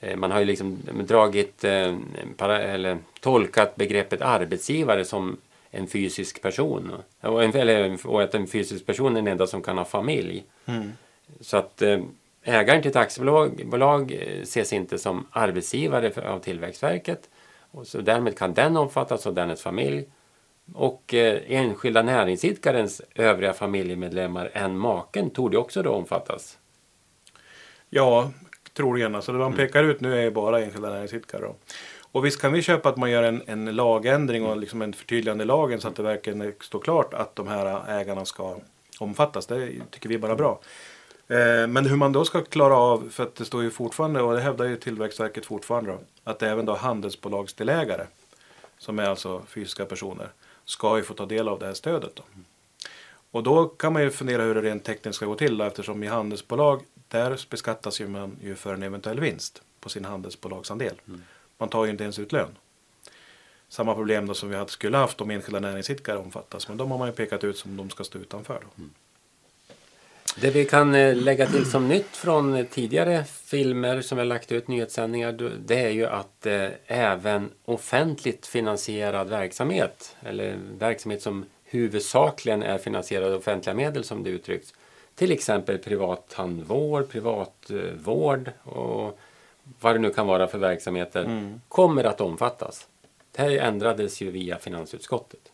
eh, man har ju liksom dragit eh, eller tolkat begreppet arbetsgivare som en fysisk person. Och, en, eller, och att en fysisk person är den enda som kan ha familj. Mm. Så att eh, ägaren till ett aktiebolag ses inte som arbetsgivare av Tillväxtverket. Och så därmed kan den omfattas av dennes familj. Och enskilda näringsidkarens övriga familjemedlemmar än maken torde också då omfattas. Ja, troligen. Alltså det man mm. pekar ut nu är bara enskilda näringsidkare. Och visst kan vi köpa att man gör en, en lagändring och liksom en förtydligande lagen så att det verkligen står klart att de här ägarna ska omfattas. Det tycker vi är bara bra. Eh, men hur man då ska klara av, för att det står ju fortfarande, och det hävdar ju Tillväxtverket fortfarande, att även då handelsbolagsdelägare, som är alltså fysiska personer, ska ju få ta del av det här stödet. Då. Och då kan man ju fundera hur det rent tekniskt ska gå till då, eftersom i handelsbolag där beskattas ju man ju för en eventuell vinst på sin handelsbolagsandel. Mm. Man tar ju inte ens ut lön. Samma problem då som vi skulle haft om enskilda näringsidkare omfattas. Men de har man ju pekat ut som de ska stå utanför. Mm. Det vi kan eh, lägga till som nytt från tidigare filmer som vi har lagt ut nyhetssändningar det är ju att eh, även offentligt finansierad verksamhet eller verksamhet som huvudsakligen är finansierad av offentliga medel som det uttrycks till exempel privat tandvård, privatvård och vad det nu kan vara för verksamheter mm. kommer att omfattas. Det här ändrades ju via finansutskottet.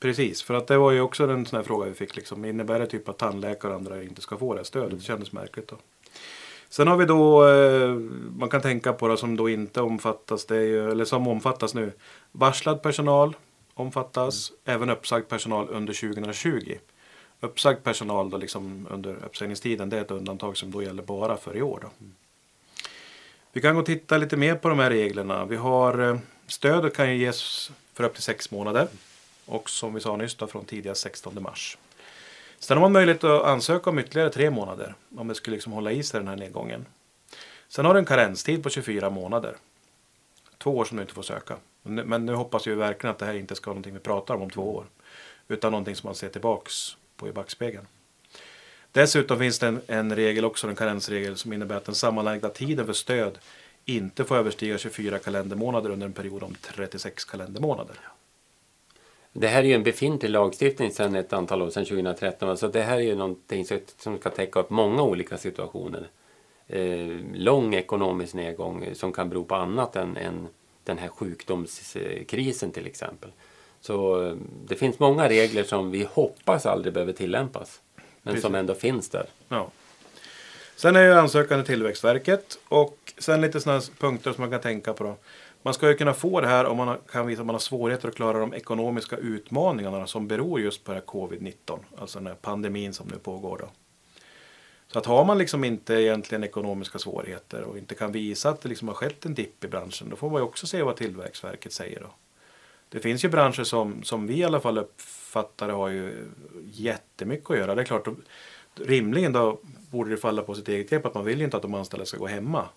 Precis, för att det var ju också en sån här fråga vi fick. Liksom, innebär det typ att tandläkare och andra inte ska få det stödet? Mm. Det kändes märkligt då. Sen har vi då, eh, man kan tänka på det som då inte omfattas, det ju, eller som omfattas nu. Varslad personal omfattas, mm. även uppsagd personal under 2020 uppsagd personal då liksom under uppsägningstiden det är ett undantag som då gäller bara för i år. Då. Vi kan gå och titta lite mer på de här reglerna. Vi har eh, stödet kan ju ges för upp till sex månader och som vi sa nyss då, från tidigast 16 mars. Sen har man möjlighet att ansöka om ytterligare tre månader om det skulle liksom hålla i sig den här nedgången. Sen har du en karenstid på 24 månader. Två år som du inte får söka. Men nu hoppas vi verkligen att det här inte ska vara någonting vi pratar om om två år. Utan någonting som man ser tillbaks på i backspegeln. Dessutom finns det en, en regel också, en karensregel, som innebär att den sammanlagda tiden för stöd inte får överstiga 24 kalendermånader under en period om 36 kalendermånader. Det här är ju en befintlig lagstiftning sedan ett antal år, sedan 2013. Så det här är ju någonting som ska täcka upp många olika situationer. Eh, lång ekonomisk nedgång som kan bero på annat än, än den här sjukdomskrisen till exempel. Så eh, det finns många regler som vi hoppas aldrig behöver tillämpas. Men Precis. som ändå finns där. Ja. Sen är ju ansökan till Tillväxtverket och sen lite sådana punkter som man kan tänka på. Då. Man ska ju kunna få det här om man kan visa att man har svårigheter att klara de ekonomiska utmaningarna som beror just på det här covid-19, alltså den här pandemin som nu pågår. Då. Så att har man liksom inte egentligen ekonomiska svårigheter och inte kan visa att det liksom har skett en dipp i branschen, då får man ju också se vad Tillväxtverket säger. Då. Det finns ju branscher som, som vi i alla fall uppfattar har ju jättemycket att göra. Det är klart, rimligen då borde det falla på sitt eget grepp att man vill ju inte att de anställda ska gå hemma.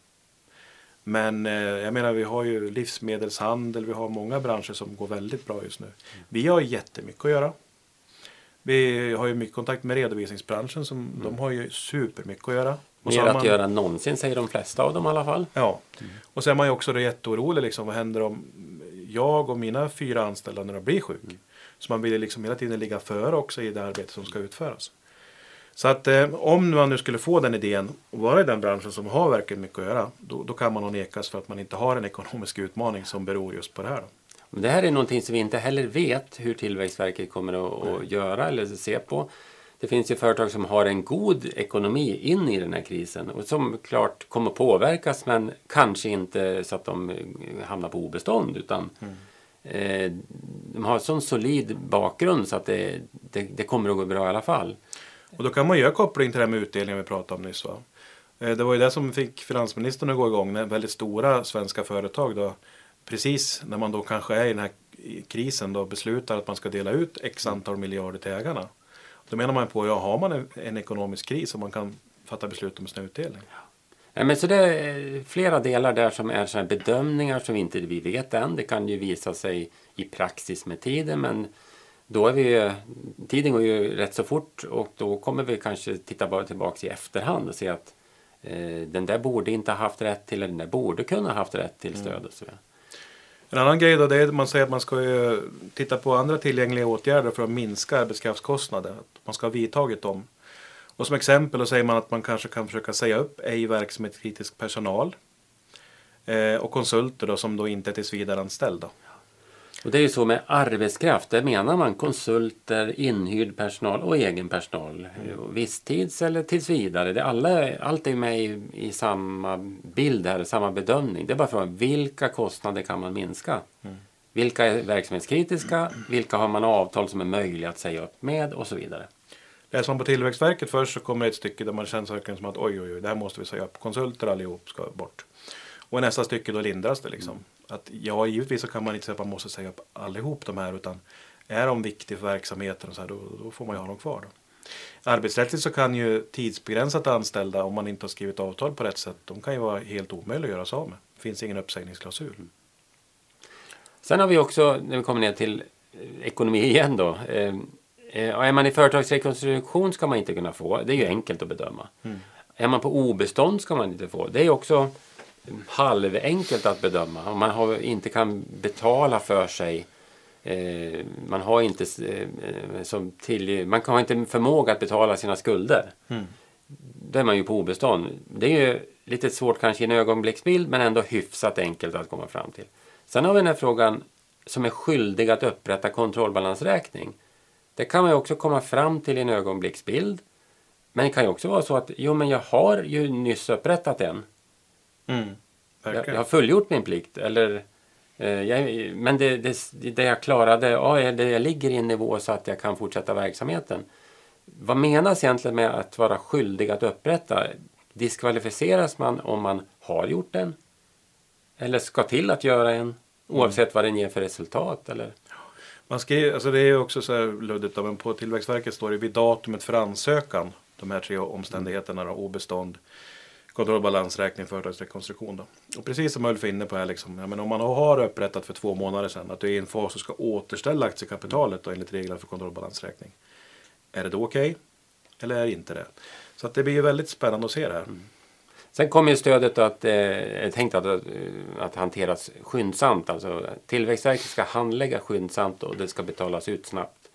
Men eh, jag menar vi har ju livsmedelshandel, vi har många branscher som går väldigt bra just nu. Vi har jättemycket att göra. Vi har ju mycket kontakt med redovisningsbranschen som mm. de har ju supermycket att göra. Mer att man, göra än någonsin säger de flesta av dem i alla fall. Ja, mm. och så är man ju också jätteorolig liksom. Vad händer om jag och mina fyra anställda när de blir sjuk? Mm. Så man vill liksom hela tiden ligga före också i det arbete som ska utföras. Så att eh, om man nu skulle få den idén och vara i den branschen som har verkligen mycket att göra, då, då kan man nog nekas för att man inte har en ekonomisk utmaning som beror just på det här. Då. Det här är någonting som vi inte heller vet hur Tillväxtverket kommer att, att göra eller se på. Det finns ju företag som har en god ekonomi in i den här krisen och som klart kommer påverkas men kanske inte så att de hamnar på obestånd utan mm. eh, de har en sån solid bakgrund så att det, det, det, kommer att gå bra i alla fall. Och då kan man göra koppling till det här med utdelningen vi pratade om nyss. Va? Eh, det var ju det som fick finansministern att gå igång när väldigt stora svenska företag då precis när man då kanske är i den här krisen då beslutar att man ska dela ut x antal miljarder till ägarna. Då menar man på, ja har man en, en ekonomisk kris och man kan fatta beslut om sin utdelning. Ja, men så det är flera delar där som är såna bedömningar som inte vi vet än. Det kan ju visa sig i praxis med tiden men då är vi, tiden går ju rätt så fort och då kommer vi kanske titta bara tillbaka i efterhand och se att eh, den där borde inte ha haft rätt till eller den där borde kunna ha haft rätt till stöd. Och så. En annan grej då det är att man säger att man ska titta på andra tillgängliga åtgärder för att minska arbetskraftskostnader. Att man ska ha vidtagit dem. Och som exempel då säger man att man kanske kan försöka säga upp ej verksamhetskritisk personal eh, och konsulter då, som då inte är tillsvidareanställda. Och det är ju så med arbetskraft, där menar man konsulter, inhyrd personal och egen personal. Mm. Visstids eller tills vidare. Det alla, allt är med i, i, samma bild här, samma bedömning. Det är bara frågan, vilka kostnader kan man minska? Mm. Vilka är verksamhetskritiska? Vilka har man avtal som är möjliga att säga upp med? Och så vidare. Läser man på Tillväxtverket först så kommer det ett stycke där man känner som att oj, oj, oj, det här måste vi säga upp. Konsulter allihop ska bort. Och i nästa stycke då lindras det liksom. Mm att ja, givetvis så kan man inte säga att man måste säga upp allihop de här utan är de viktiga för verksamheten och så här, då, då får man ju ha dem kvar. Då. Arbetsrättsligt så kan ju tidsbegränsat anställda om man inte har skrivit avtal på rätt sätt, de kan ju vara helt omöjliga att göra sig av med. Det finns ingen uppsägningsklausul. Sen har vi också, när vi kommer ner till eh, ekonomi igen då. Eh, eh, är man i företagsrekonstruktion ska man inte kunna få. Det är ju enkelt att bedöma. Mm. Är man på obestånd ska man inte få. Det är också halvenkelt att bedöma. Om man har, inte kan betala för sig eh, man har inte eh, som till, man har inte förmåga att betala sina skulder. Mm. Då är man ju på obestånd. Det är ju lite svårt kanske i en ögonblicksbild men ändå hyfsat enkelt att komma fram till. Sen har vi den här frågan som är skyldig att upprätta kontrollbalansräkning. Det kan man ju också komma fram till i en ögonblicksbild. Men det kan ju också vara så att jo men jag har ju nyss upprättat en. Mm, jag, jag, har fullgjort min plikt. Eller, eh, jag, men det, det, det jag klarade, ja, det, jag ligger i en nivå så att jag kan fortsätta verksamheten. Vad menas egentligen med att vara skyldig att upprätta? Diskvalificeras man om man har gjort den? Eller ska till att göra en? Oavsett mm. vad den ger för resultat? Eller? Man skriver, alltså det är också så här luddigt, men på Tillväxtverket står det vid datumet för ansökan, de här tre omständigheterna, då, obestånd, kontrollbalansräkning, företagsrekonstruktion. Då. Och precis som Ulf är inne på här, liksom, ja, men om man har upprättat för två månader sedan att du är i en fas och ska återställa aktiekapitalet då, enligt reglerna för kontrollbalansräkning. Är det då okej? Okay? Eller är det inte det? Så att det blir ju väldigt spännande att se det här. Mm. Sen kommer ju stödet att, eh, tänkt att, att hanteras skyndsamt. Alltså, Tillväxtverket ska handlägga skyndsamt och det ska betalas ut snabbt.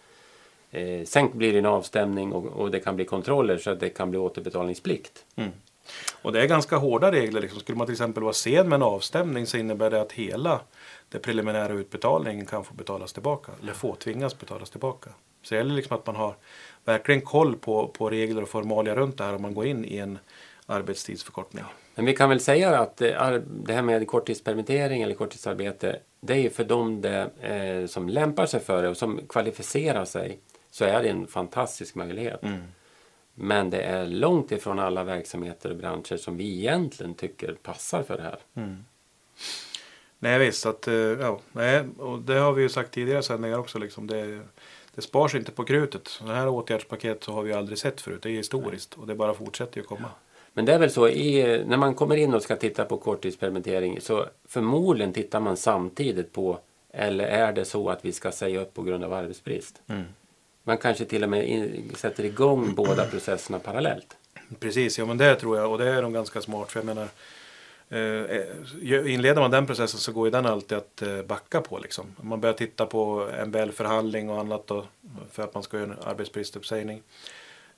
Eh, sen blir det en avstämning och, och, det kan bli kontroller så att det kan bli återbetalningsplikt. Mm. Och det är ganska hårda regler. Liksom. Skulle man till exempel vara sen med en avstämning så innebär det att hela den preliminära utbetalningen kan få betalas tillbaka. Eller få tvingas betalas tillbaka. Så det gäller liksom att man har verkligen koll på, på regler och formalia runt det här om man går in i en arbetstidsförkortning. Men vi kan väl säga att eh, det här med korttidspermittering eller korttidsarbete det är ju för dem det, eh, som lämpar sig för det och som kvalificerar sig så är det en fantastisk möjlighet. Mm. Men det är långt ifrån alla verksamheter och branscher som vi egentligen tycker passar för det här. Mm. Nej visst, att, eh, ja, nej, och det har vi ju sagt tidigare sändningar också. Liksom, det, det spars inte på krutet. Sådana här åtgärdspaket så har vi aldrig sett förut. Det är historiskt och det bara fortsätter ju komma. Men det är väl så, i, när man kommer in och ska titta på korttidspermittering så förmodligen tittar man samtidigt på eller är det så att vi ska säga upp på grund av arbetsbrist? Mm. Man kanske till och med in, sätter igång båda processerna parallellt. Precis, ja men det tror jag och det är nog ganska smart. För jag menar, eh, inleder man den processen så går ju den alltid att eh, backa på. Liksom. Man börjar titta på MBL-förhandling och annat då, för att man ska göra en arbetsbristuppsägning.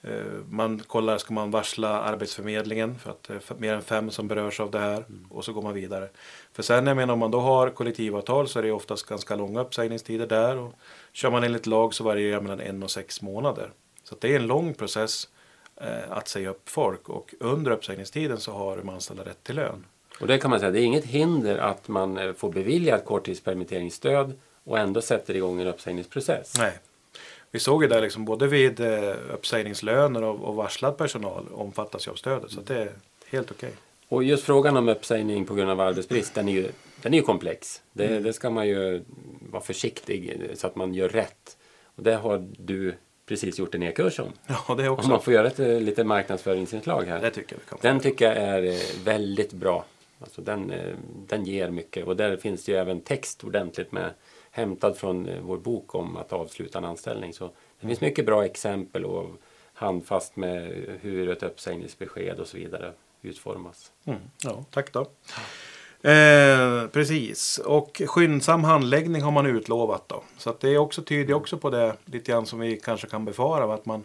Eh, man kollar, ska man varsla Arbetsförmedlingen för att det är mer än fem som berörs av det här mm. och så går man vidare. För sen jag menar om man då har kollektivavtal så är det oftast ganska långa uppsägningstider där och kör man enligt lag så varierar det mellan en och sex månader. Så det är en lång process eh, att säga upp folk och under uppsägningstiden så har de anställda rätt till lön. Och det kan man säga, det är inget hinder att man eh, får beviljat korttidspermitteringsstöd och ändå sätter igång en uppsägningsprocess. Nej. Vi såg ju där liksom både vid eh, uppsägningslöner och, och varslad personal omfattas ju av stödet så det är helt okej. Okay. Och just frågan om uppsägning på grund av arbetsbrist den är ju, den är ju komplex. Det, mm. det ska man ju vara försiktig så att man gör rätt. Och det har du precis gjort en e-kurs om. Ja, det också. Om man får göra ett eh, lite marknadsföringsinslag här. Det tycker jag vi Den tycker jag är eh, väldigt bra. Alltså den, den ger mycket och där finns det ju även text ordentligt med hämtad från eh, vår bok om att avsluta en anställning. Så det finns mycket bra exempel och handfast med hur ett uppsägningsbesked och så vidare utformas. Mm. Ja, tack då. Eh, precis, och skyndsam handläggning har man utlovat då. Så att det är också tyder också på det lite grann som vi kanske kan befara. Att man,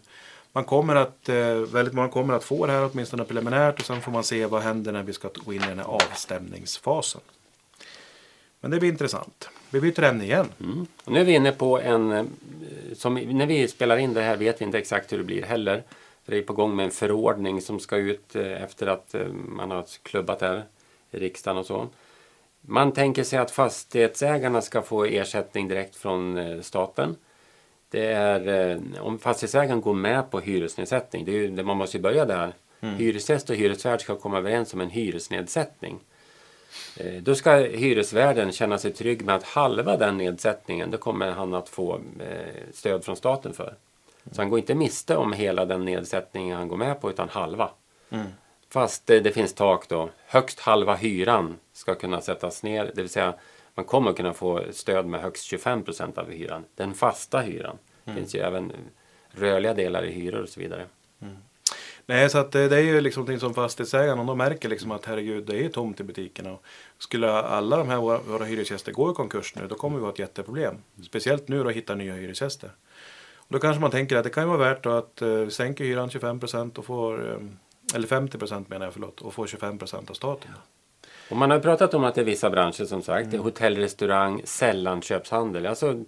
man kommer att, eh, väldigt många kommer att få det här åtminstone preliminärt och sen får man se vad händer när vi ska gå in i den här avstämningsfasen. Men det blir intressant. Vi byter ämne igen. Mm. Och nu är vi inne på en... Eh, som, när vi spelar in det här vet vi inte exakt hur det blir heller. Det är på gång med en förordning som ska ut eh, efter att eh, man har klubbat det här riksdagen och så. Man tänker sig att fastighetsägarna ska få ersättning direkt från staten. Det är om fastighetsägaren går med på hyresnedsättning. Ju, man måste ju börja där. Mm. Hyresgäst och hyresvärd ska komma överens om en hyresnedsättning. Eh, då ska hyresvärden känna sig trygg med att halva den nedsättningen då kommer han att få eh, stöd från staten för. Så han går inte miste om hela den nedsättningen han går med på utan halva. Mm. Fast det, det, finns tak då. Högst halva hyran ska kunna sättas ner. Det vill säga man kommer kunna få stöd med högst 25 procent av hyran. Den fasta hyran. Det mm. finns ju även rörliga delar i hyror och så vidare. Mm. Nej, så att det, det är ju liksom någonting som fastighetsägarna de märker liksom att herregud, det är tomt i butikerna. Och skulle alla de här våra, våra hyresgäster gå i konkurs nu, då kommer vi ha ett jätteproblem. Speciellt nu då att hitta nya hyresgäster. Och då kanske man tänker att det kan ju vara värt att uh, sänka hyran 25 procent och få, um, eller 50 procent menar jag, förlåt, och få 25 procent av staten. Och man har pratat om att det är vissa branscher som sagt, mm. hotell, restaurang, sällanköpshandel. Alltså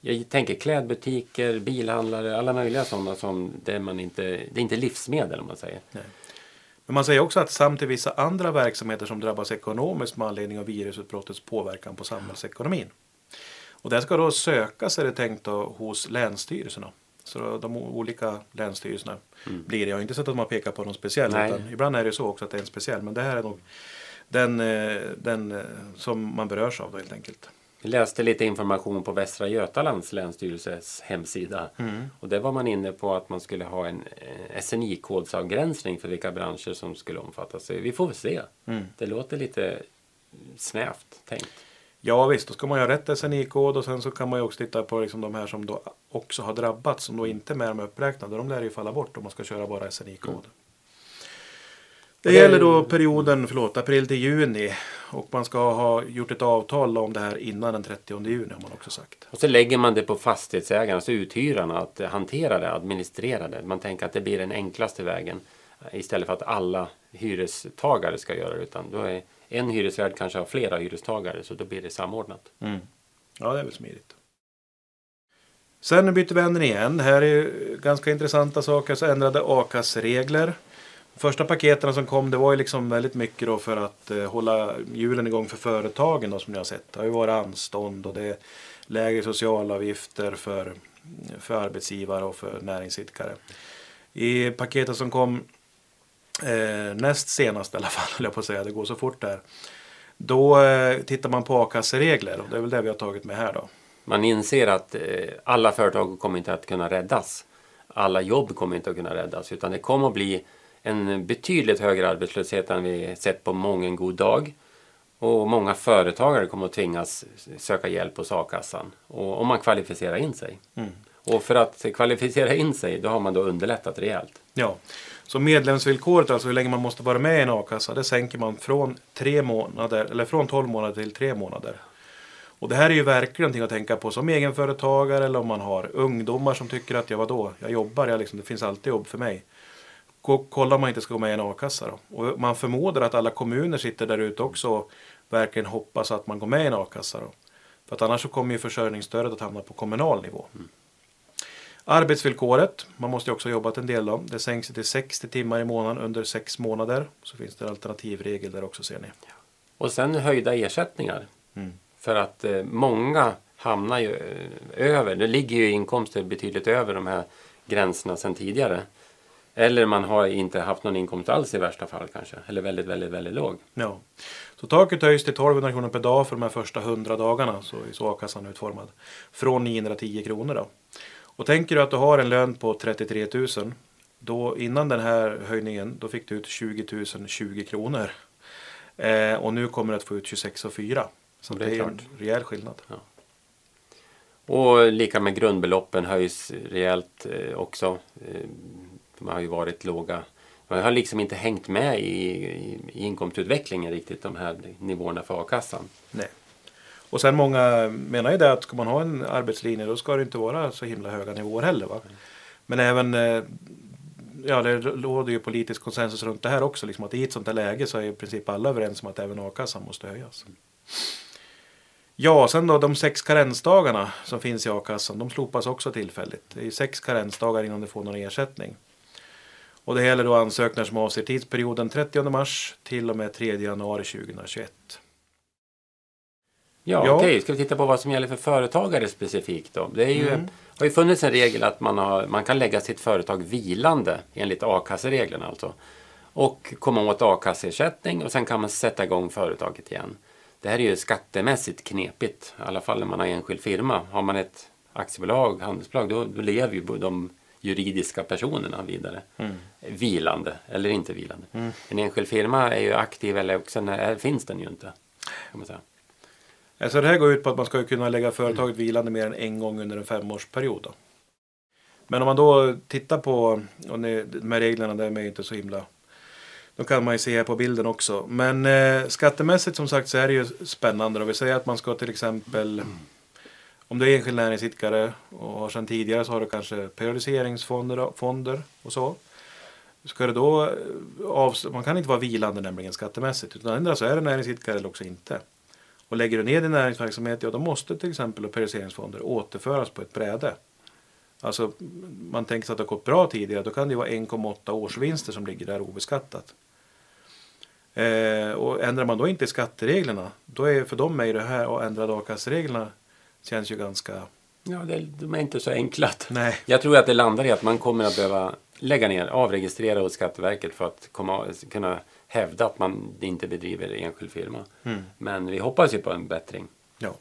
jag tänker klädbutiker, bilhandlare, alla möjliga sådana som det, man inte, det är inte livsmedel om man säger. Nej. Men man säger också att samt till vissa andra verksamheter som drabbas ekonomiskt med anledning av virusutbrottets påverkan på samhällsekonomin. Och det ska då sökas är det tänkt då, hos länsstyrelserna. Så de olika länsstyrelserna mm. blir det. Jag har inte sett att man pekar på någon speciell. Utan ibland är det så också att det är en speciell. Men det här är nog den, eh, den eh, som man berörs av då helt enkelt. Vi läste lite information på Västra Götalands länsstyrelses hemsida. Mm. Och där var man inne på att man skulle ha en eh, SNI-kodsavgränsning för vilka branscher som skulle omfattas. Vi får väl se. Mm. Det låter lite snävt tänkt. Ja visst, då ska man ju ha rätt SNI-kod och sen så kan man ju också titta på liksom de här som då också har drabbats som då inte är med de uppräknade. De lär ju falla bort om man ska köra bara SNI-kod. Mm. Det gäller då perioden förlåt, april till juni och man ska ha gjort ett avtal om det här innan den 30 juni har man också sagt. Och så lägger man det på fastighetsägarna, alltså uthyrarna, att hantera det, administrera det. Man tänker att det blir den enklaste vägen istället för att alla hyrestagare ska göra det. Utan då är en hyresvärd kanske har flera hyrestagare så då blir det samordnat. Mm. Ja, det är väl smidigt. Sen byter vi änden igen. Här är ganska intressanta saker. Så ändrade a-kasseregler. Första paketen som kom det var ju liksom väldigt mycket då för att eh, hålla hjulen igång för företagen då, som ni har sett. Det har ju varit anstånd och det är lägre socialavgifter för, för arbetsgivare och för näringsidkare. I paketet som kom eh, näst senast i alla fall, höll jag på att säga, det går så fort där. Då eh, tittar man på a-kasseregler och det är väl det vi har tagit med här då. Man inser att eh, alla företag kommer inte att kunna räddas. Alla jobb kommer inte att kunna räddas utan det kommer att bli en betydligt högre arbetslöshet än vi sett på mången god dag. Och många företagare kommer att tvingas söka hjälp hos a-kassan om man kvalificerar in sig. Mm. Och för att kvalificera in sig då har man då underlättat rejält. Ja, så medlemsvillkoret, alltså hur länge man måste vara med i en a-kassa, det sänker man från, tre månader, eller från 12 månader till 3 månader. Och det här är ju verkligen någonting att tänka på som egenföretagare eller om man har ungdomar som tycker att ja vadå, jag jobbar, jag liksom, det finns alltid jobb för mig. Kolla om man inte ska gå med i en a-kassa då. Och man förmodar att alla kommuner sitter där ute också och verkligen hoppas att man går med i en a-kassa då. För att annars så kommer ju försörjningsstödet att hamna på kommunal nivå. Mm. Arbetsvillkoret, man måste också ha jobbat en del då. Det sänks till 60 timmar i månaden under 6 månader. Så finns det en alternativregel där också ser ni. Och sen höjda ersättningar. Mm. För att eh, många hamnar ju eh, över, det ligger ju inkomster betydligt över de här gränserna sedan tidigare. Eller man har inte haft någon inkomst alls i värsta fall kanske. Eller väldigt, väldigt, väldigt låg. Ja. Så taket höjs till 1200 kronor per dag för de här första 100 dagarna. Så är så a-kassan utformad. Från 910 kronor då. Och tänker du att du har en lön på 33 000. Då innan den här höjningen då fick du ut 20 020 kronor. Eh, och nu kommer du att få ut 26 4. Så det det är en rejäl skillnad. Ja. Och lika med grundbeloppen höjs rejält eh, också. Eh, de har ju varit låga. Man har liksom inte hängt med i, i, i inkomstutvecklingen riktigt de här nivåerna för a-kassan. Nej. Och sen många menar ju det att ska man ha en arbetslinje då ska det inte vara så himla höga nivåer heller. Va? Men även eh, ja, det råder ju politisk konsensus runt det här också. Liksom att I ett sånt här läge så är i princip alla överens om att även a-kassan måste höjas. Ja, sen då de sex karensdagarna som finns i a-kassan. De slopas också tillfälligt. Det är sex karensdagar innan du får någon ersättning. Och det gäller då ansökningar som avser tidsperioden 30 mars till och med 3 januari 2021. Ja, ja. okej. Okay. Ska vi titta på vad som gäller för företagare specifikt då? Det är ju, mm. har ju funnits en regel att man, har, man kan lägga sitt företag vilande enligt a-kassereglerna alltså. Och komma åt a-kasseersättning och sen kan man sätta igång företaget igen. Det här är ju skattemässigt knepigt, i alla fall när man har enskild firma. Har man ett aktiebolag, handelsbolag, då, då lever ju de juridiska personerna vidare. Mm. Vilande eller inte vilande. Mm. En enskild firma är ju aktiv eller också finns den ju inte. Kan man säga. Alltså det här går ut på att man ska kunna lägga företaget vilande mer än en gång under en femårsperiod. Då. Men om man då tittar på, och ni, de här reglerna de är inte så himla de kan man ju se här på bilden också. Men eh, skattemässigt som sagt så är det ju spännande. Då. Vi säger att man ska till exempel. Om du är enskild näringsidkare och har sedan tidigare så har du kanske periodiseringsfonder fonder och så. Ska det då eh, man kan inte vara vilande nämligen skattemässigt utan ändå så är du näringsidkare eller också inte. Och lägger du ner din näringsverksamhet, ja då måste till exempel periodiseringsfonder återföras på ett bräde. Alltså man tänker sig att det har gått bra tidigare, då kan det vara 1,8 årsvinster som ligger där obeskattat. Eh, och ändrar man då inte skattereglerna, då är för dem är det här att ändra a-kassereglerna känns ju ganska... Ja, det, de är inte så enkla. Nej. Jag tror att det landar i att man kommer att behöva lägga ner, avregistrera hos Skatteverket för att komma, kunna hävda att man inte bedriver enskild firma. Mm. Men vi hoppas ju på en bättring. Ja.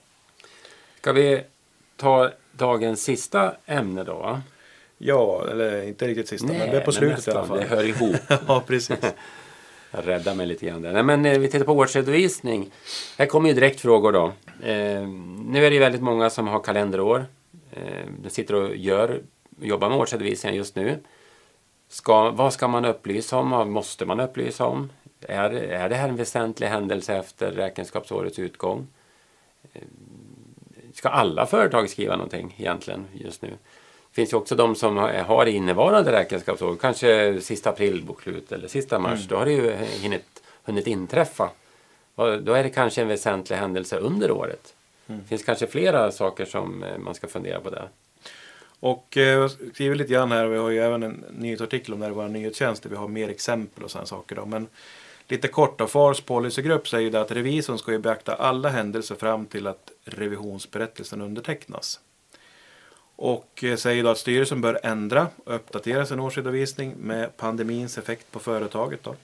Ska vi ta dagens sista ämne då? Ja, eller inte riktigt sista, Nej, men det är på slutet nästan, i alla fall. Det hör ihop. ja, precis. Jag räddar mig lite grann där. Nej, men eh, vi tittar på årsredovisning. Här kommer ju direkt frågor då. Eh, nu är det väldigt många som har kalenderår. Eh, de sitter och gör, jobbar med årsredovisningen just nu. Ska, vad ska man upplysa om? Vad måste man upplysa om? Är, är det här en väsentlig händelse efter räkenskapsårets utgång? Eh, ska alla företag skriva någonting egentligen just nu? Det finns ju också de som har innevarande räkenskapsår, kanske sista april bokslut eller sista mars. Mm. Då har det ju hunnit, hunnit inträffa. Då är det kanske en väsentlig händelse under året. Mm. Det finns kanske flera saker som eh, man ska fundera på där. Och eh, skriver lite grann här, vi har ju även en nyhetsartikel om det här i vår nyhetstjänst där vi har mer exempel och sådana saker. Då. Men lite kort då, FARs policygrupp säger att revisorn ska ju beakta alla händelser fram till att revisionsberättelsen undertecknas. Och eh, säger då att styrelsen bör ändra och uppdatera sin årsredovisning med pandemins effekt på företaget. Då,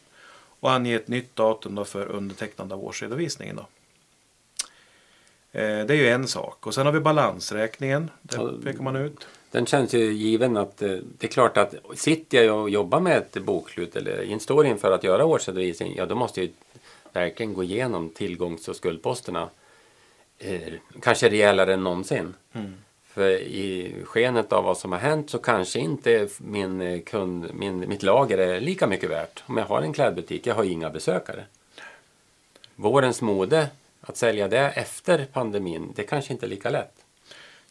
och ange ett nytt datum då för undertecknande av årsredovisningen. Då. Eh, det är ju en sak. Och sen har vi balansräkningen. Där pekar man ut. Den känns ju given att eh, det är klart att sitter jag och jobbar med ett bokslut eller står inför att göra årsredovisning, ja då måste jag verkligen gå igenom tillgångs och skuldposterna. Eh, kanske rejälare än någonsin. Mm. För i skenet av vad som har hänt så kanske inte min kund, min, mitt lager är lika mycket värt. Om jag har en klädbutik, jag har inga besökare. Vårens mode att sälja det efter pandemin, det kanske inte är lika lätt.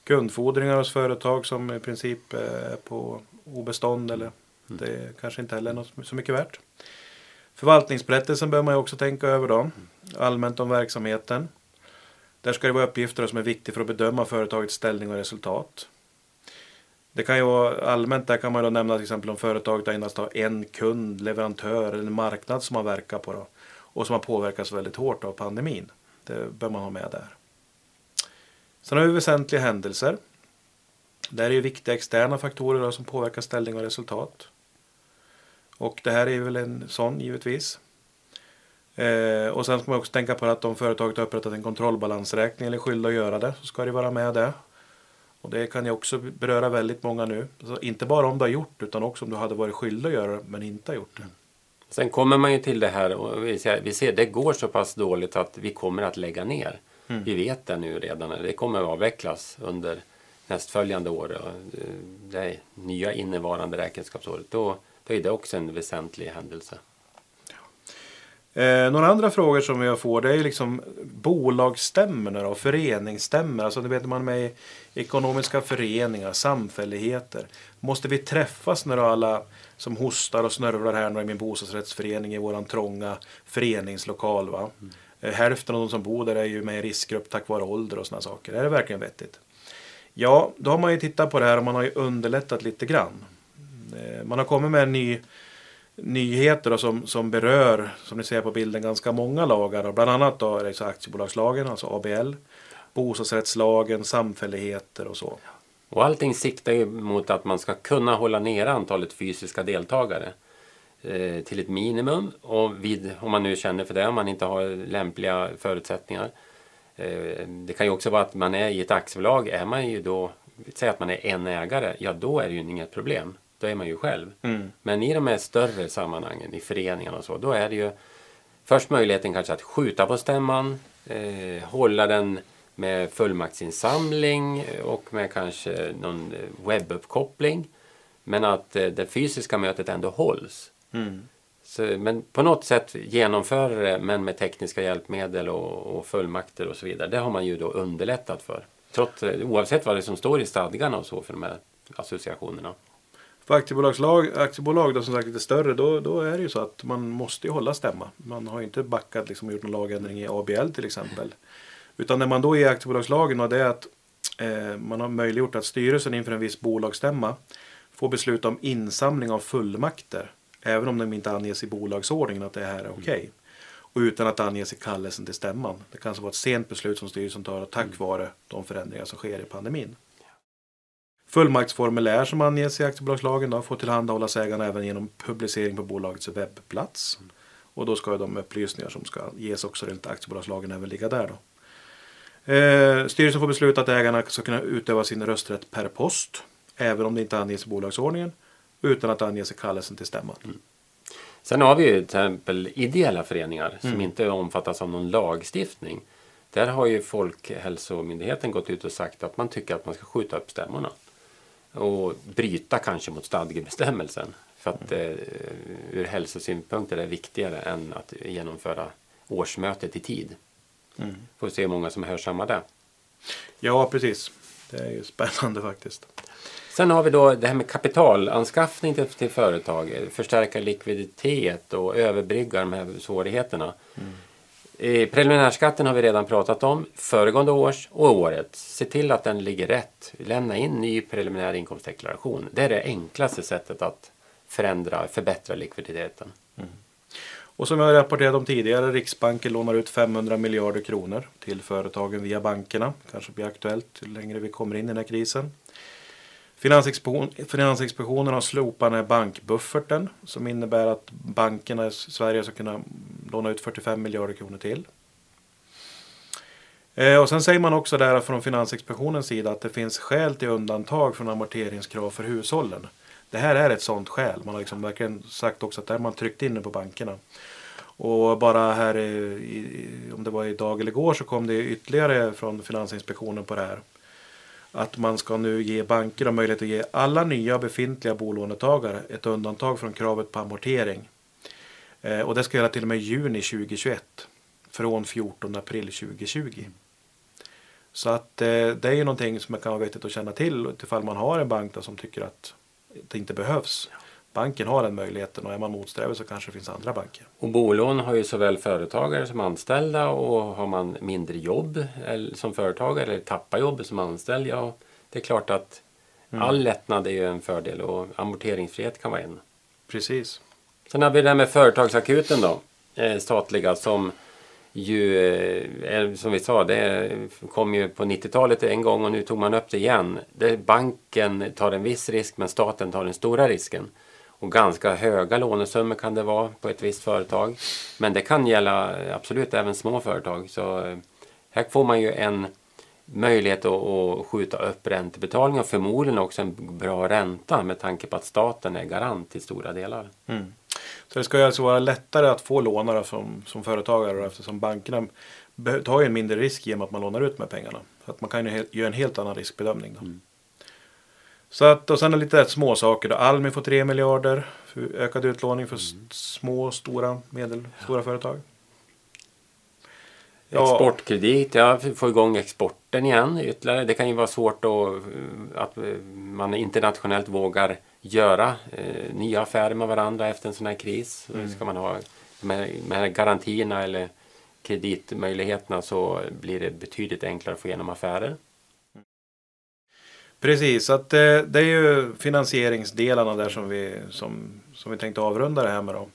Kundfordringar hos företag som i princip är på obestånd eller mm. det kanske inte heller är något så mycket värt. Förvaltningsberättelsen bör man ju också tänka över då. Allmänt om verksamheten. Där ska det vara uppgifter som är viktiga för att bedöma företagets ställning och resultat. Det kan ju vara allmänt, där kan man då nämna till exempel om företaget endast har en kund, leverantör eller marknad som man verkar på då, och som har påverkats väldigt hårt av pandemin. Det bör man ha med där. Sen har vi väsentliga händelser. Där är ju viktiga externa faktorer då, som påverkar ställning och resultat. Och det här är väl en sån givetvis. Eh, och sen ska man också tänka på att om företaget har upprättat en kontrollbalansräkning eller är skyldig att göra det så ska det vara med det. Och det kan ju också beröra väldigt många nu. Alltså inte bara om du har gjort utan också om du hade varit skyldig att göra det men inte har gjort det. Sen kommer man ju till det här och vi ser, vi ser det går så pass dåligt att vi kommer att lägga ner. Mm. Vi vet det nu redan. Det kommer att avvecklas under nästföljande år. Det nya innevarande räkenskapsåret. Då, då är det också en väsentlig händelse. Eh, några andra frågor som jag får det är liksom bolagsstämmorna och föreningsstämmor. Alltså det vet man med ekonomiska föreningar, samfälligheter. Måste vi träffas när alla som hostar och snörvlar här i min bostadsrättsförening i våran trånga föreningslokal. Va? Mm. Eh, hälften av de som bor där är ju med i riskgrupp tack vare ålder och sådana saker. Är det verkligen vettigt? Ja, då har man ju tittat på det här och man har ju underlättat lite grann. Eh, man har kommit med en ny nyheter då, som, som berör, som ni ser på bilden, ganska många lagar. Bland annat då är det så aktiebolagslagen, alltså ABL, bostadsrättslagen, samfälligheter och så. Och allting siktar ju mot att man ska kunna hålla ner antalet fysiska deltagare till ett minimum. Och vid, om man nu känner för det, om man inte har lämpliga förutsättningar. Eh, det kan ju också vara att man är i ett aktiebolag, är man ju då, säg att man är en ägare, ja då är det ju inget problem då är man ju själv. Mm. Men i de här större sammanhangen, i föreningarna och så, då är det ju först möjligheten kanske att skjuta på stämman, eh, hålla den med fullmaktsinsamling och med kanske någon webbuppkoppling. Men att eh, det fysiska mötet ändå hålls. Mm. Så, men på något sätt genomföra det men med tekniska hjälpmedel och, och fullmakter och så vidare. Det har man ju då underlättat för. Trots, oavsett vad det som står i stadgarna och så för de här associationerna. För aktiebolagslag, aktiebolag då, som sagt lite större, då, då är det ju så att man måste ju hålla stämma. Man har ju inte backat liksom, och gjort någon lagändring i ABL till exempel. Utan när man då är i aktiebolagslagen och det är att eh, man har möjliggjort att styrelsen inför en viss bolagsstämma får besluta om insamling av fullmakter. Även om de inte anges i bolagsordningen att det här är okej. Okay. Och utan att anges i kallelsen till stämman. Det kan alltså vara ett sent beslut som styrelsen tar tack mm. vare de förändringar som sker i pandemin. Fullmaktsformulär som anges i aktiebolagslagen då, får tillhandahållas ägarna även genom publicering på bolagets webbplats. Mm. Och då ska de upplysningar som ska ges också enligt aktiebolagslagen även ligga där. Då. Eh, styrelsen får besluta att ägarna ska kunna utöva sin rösträtt per post. Även om det inte anges i bolagsordningen. Utan att anges i kallelsen till stämman. Mm. Sen har vi ju till exempel ideella föreningar som mm. inte omfattas av någon lagstiftning. Där har ju Folkhälsomyndigheten gått ut och sagt att man tycker att man ska skjuta upp stämmorna och bryta kanske mot stadgebestämmelsen. För att mm. eh, ur hälsosynpunkt är det viktigare än att genomföra årsmötet i tid. Mm. Får se hur många som hör samma där. Ja, precis. Det är ju spännande faktiskt. Sen har vi då det här med kapitalanskaffning till, till företag. Förstärka likviditet och överbrygga de här svårigheterna. Mm. Preliminärskatten har vi redan pratat om, föregående års och året. Se till att den ligger rätt. Lämna in ny preliminär inkomstdeklaration. Det är det enklaste sättet att förändra, förbättra likviditeten. Och som jag har rapporterat om tidigare, Riksbanken lånar ut 500 miljarder kronor till företagen via bankerna. Kanske blir aktuellt ju längre vi kommer in i den här krisen. Finansinspektionen har slopat den här bankbufferten som innebär att bankerna i Sverige ska kunna låna ut 45 miljarder kronor till. Eh, och sen säger man också där från Finansinspektionens sida att det finns skäl till undantag från amorteringskrav för hushållen. Det här är ett sådant skäl. Man har liksom verkligen sagt också att det har man tryckt in det på bankerna. Och bara här, i, om det var idag eller igår, så kom det ytterligare från Finansinspektionen på det här. Att man ska nu ge banker möjlighet att ge alla nya befintliga bolånetagare ett undantag från kravet på amortering. Eh, och det ska gälla till och med juni 2021. Från 14 april 2020. Så att eh, det är ju någonting som kan vara vettigt att känna till ifall man har en bank som tycker att det inte behövs. Banken har den möjligheten och är man motsträvig så kanske det finns andra banker. Och bolån har ju såväl företagare som anställda och har man mindre jobb som företagare eller tappar jobbet som anställd, ja det är klart att mm. all lättnad är ju en fördel och amorteringsfrihet kan vara en. Precis. Sen har vi det här med företagsakuten då, eh, statliga som ju, eh, eh, som vi sa, det kom ju på 90-talet en gång och nu tog man upp det igen. Det, banken tar en viss risk men staten tar den stora risken. Och ganska höga lånesummor kan det vara på ett visst företag. Men det kan gälla eh, absolut även små företag. Så här får man ju en möjlighet att, att skjuta upp räntebetalningar och förmodligen också en bra ränta med tanke på att staten är garant till stora delar. Mm. Så det ska ju alltså vara lättare att få lånare som, som företagare eftersom bankerna tar ju en mindre risk genom att man lånar ut med pengarna. Så att man kan ju göra en helt annan riskbedömning. Då. Mm. Så att, och sen lite små saker då. Almi får 3 miljarder för ökad utlåning för mm. små, stora, medelstora ja. företag. Ja. Exportkredit, ja, få igång exporten igen ytterligare. Det kan ju vara svårt då, att man internationellt vågar göra eh, nya affärer med varandra efter en sån här kris. Mm. Ska man ha med, med garantierna eller kreditmöjligheterna så blir det betydligt enklare att få igenom affärer. Precis, att det, eh, det är ju finansieringsdelarna där som vi, som, som vi tänkte avrunda det här med. Då.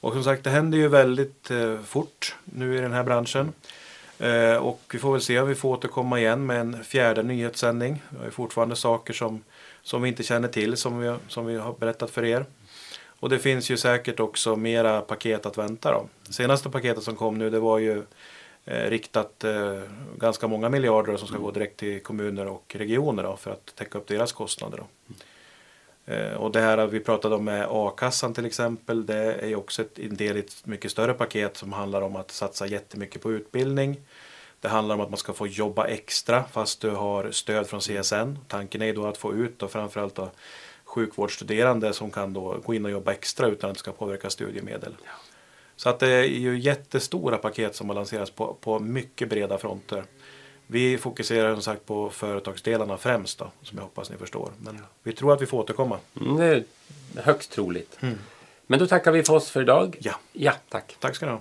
Och som sagt, det händer ju väldigt eh, fort nu i den här branschen. Eh, och vi får väl se om vi får återkomma igen med en fjärde nyhetssändning. Det är fortfarande saker som, som vi inte känner till som vi, som vi har berättat för er. Och det finns ju säkert också mera paket att vänta då. Senaste paketet som kom nu det var ju eh, riktat eh, ganska många miljarder som ska gå direkt till kommuner och regioner då, för att täcka upp deras kostnader. Då. Eh, och det här vi pratade om med a-kassan till exempel, det är ju också ett, en del i ett mycket större paket som handlar om att satsa jättemycket på utbildning. Det handlar om att man ska få jobba extra fast du har stöd från CSN. Tanken är då att få ut då framförallt då sjukvårdsstuderande som kan då gå in och jobba extra utan att det ska påverka studiemedel. Ja. Så att det är ju jättestora paket som har lanserats på, på mycket breda fronter. Vi fokuserar som sagt på företagsdelarna främst då, som jag hoppas ni förstår. Men ja. vi tror att vi får återkomma. Mm, det är högst troligt. Mm. Men då tackar vi för oss för idag. Ja. Ja, tack. Tack ska ni ha.